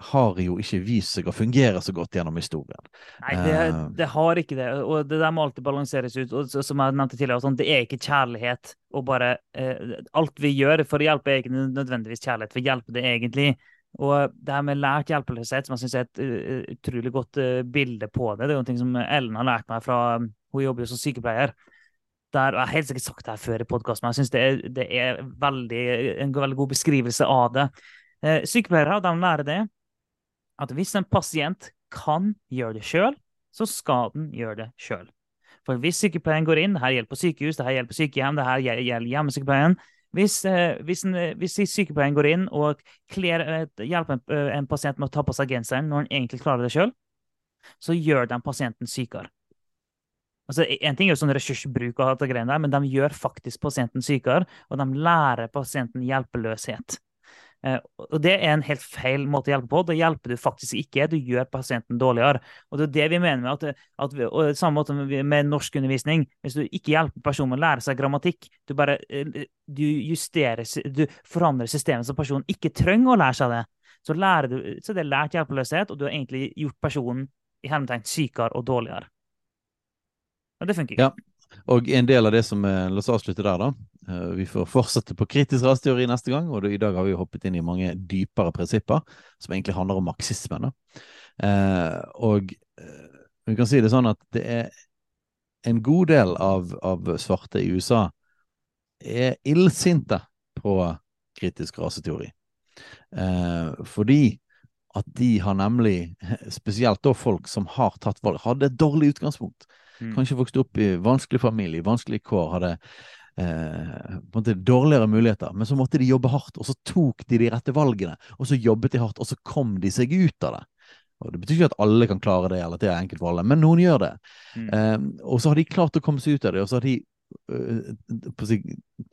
har jo ikke vist seg å fungere så godt gjennom historien. Nei, det, Eh. det har ikke det. Og det der må alltid balanseres ut. Og som jeg nevnte tidligere, sånn, det er ikke kjærlighet å bare eh, Alt vi gjør for å hjelpe, er ikke nødvendigvis kjærlighet. For å hjelpe det egentlig. Og det her med lært hjelpeløshet, som jeg syns er et uh, utrolig godt uh, bilde på det, det er jo ting som Ellen har lært meg fra Hun jobber jo som sykepleier. Der, og jeg har helt sikkert sagt det her før i podkasten, men jeg syns det, det er veldig, en veldig god beskrivelse av det. Uh, sykepleiere de lærer det at hvis en pasient kan gjøre det sjøl, så skal den gjøre det sjøl. For hvis sykepleien går inn, det her gjelder på sykehus, det her gjelder på sykehjem, det her gjelder hjemmesykepleien Hvis, eh, hvis, eh, hvis sykepleien går inn og kler, eh, hjelper en, en pasient med å ta på seg genseren når han egentlig klarer det sjøl, så gjør de pasienten sykere. Altså, en ting er jo sånn ressursbruk, og alt det greiene der, men de gjør faktisk pasienten sykere, og de lærer pasienten hjelpeløshet. Eh, og det er en helt feil måte å hjelpe på. Da hjelper du faktisk ikke, du gjør pasienten dårligere. Og det er det vi mener med at, at vi, og samme måte med, norskundervisning. Hvis du ikke hjelper personen med å lære seg grammatikk, du bare eh, du justerer, du forandrer systemet så personen ikke trenger å lære seg det. Så, du, så det er lært hjelpeløshet, og du har egentlig gjort personen i hermetegn sykere og dårligere. Og det funker ikke. Ja. Og en del av det som eh, La oss avslutte der, da. Eh, Vi får fortsette på kritisk raseteori neste gang, og i dag har vi hoppet inn i mange dypere prinsipper som egentlig handler om marxismen. Eh, og eh, vi kan si det sånn at det er en god del av, av svarte i USA er illsinte på kritisk raseteori. Eh, fordi at de har nemlig, spesielt da folk som har tatt valg, hadde et dårlig utgangspunkt. Mm. Kanskje vokste opp i vanskelig familie, vanskelige kår, hadde eh, på en måte dårligere muligheter. Men så måtte de jobbe hardt, og så tok de de rette valgene. Og så jobbet de hardt, og så kom de seg ut av det. Og Det betyr ikke at alle kan klare det, eller at det er enkelt for alle, men noen gjør det. Mm. Eh, og så har de klart å komme seg ut av det, og så har de øh, på si,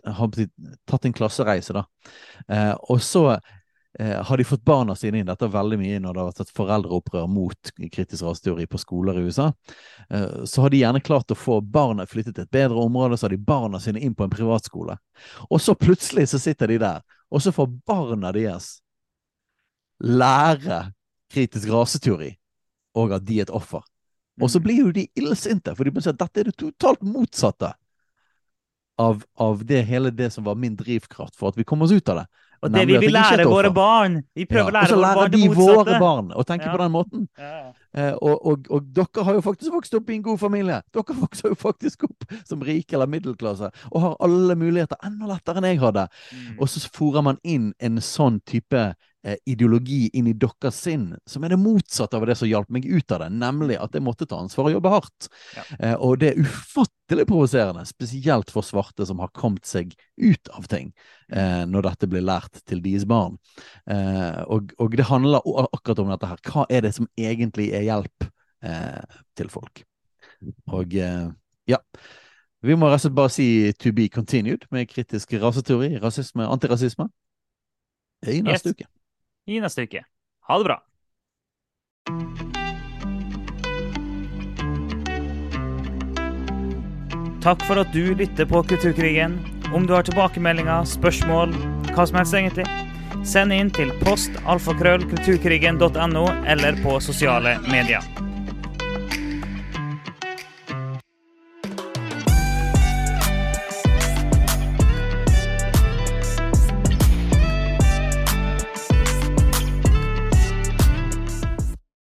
har på si, tatt en klassereise, da. Eh, og så har de fått barna sine inn. Dette er veldig mye når det har vært et foreldreopprør mot kritisk raseteori på skoler i USA. Eh, så har de gjerne klart å få barna flyttet til et bedre område, så har de barna sine inn på en privatskole. Og så plutselig så sitter de der, og så får barna deres lære kritisk raseteori, og at de er et offer. Og så Mm. blir jo de illsinte, for de må si at dette er det totalt motsatte av, av det hele det som var min drivkraft for at vi kom oss ut av det. Og det Nemlig vi vil lære våre barn. Vi prøver Ja, å lære og så våre lærer barn det de motsatte. våre barn å tenke Ja. på den måten. Ja. Eh, og, og, og dere har jo faktisk vokst opp i en god familie. Dere vokser jo faktisk opp som rike eller middelklasse og har alle muligheter enda lettere enn jeg hadde. Mm. Og så fòrer man inn en sånn type ideologi inn i deres sinn, som er det motsatte av det som hjalp meg ut av det, nemlig at jeg måtte ta ansvar og jobbe hardt. Ja. Eh, og det er ufattelig provoserende, spesielt for svarte som har kommet seg ut av ting, eh, når dette blir lært til deres barn. Eh, og, og det handler akkurat om dette her. Hva er det som egentlig er hjelp eh, til folk? Og eh, ja. Vi må rett og slett bare si to be continued med kritisk raseteori, rasisme, antirasisme. I neste Yes. uke. I neste uke. Ha det bra. Takk for at du lytter på Kulturkrigen. Om du har tilbakemeldinger, spørsmål, hva som helst egentlig, Send inn til postalfakrøllkulturkrigen.no eller på sosiale medier.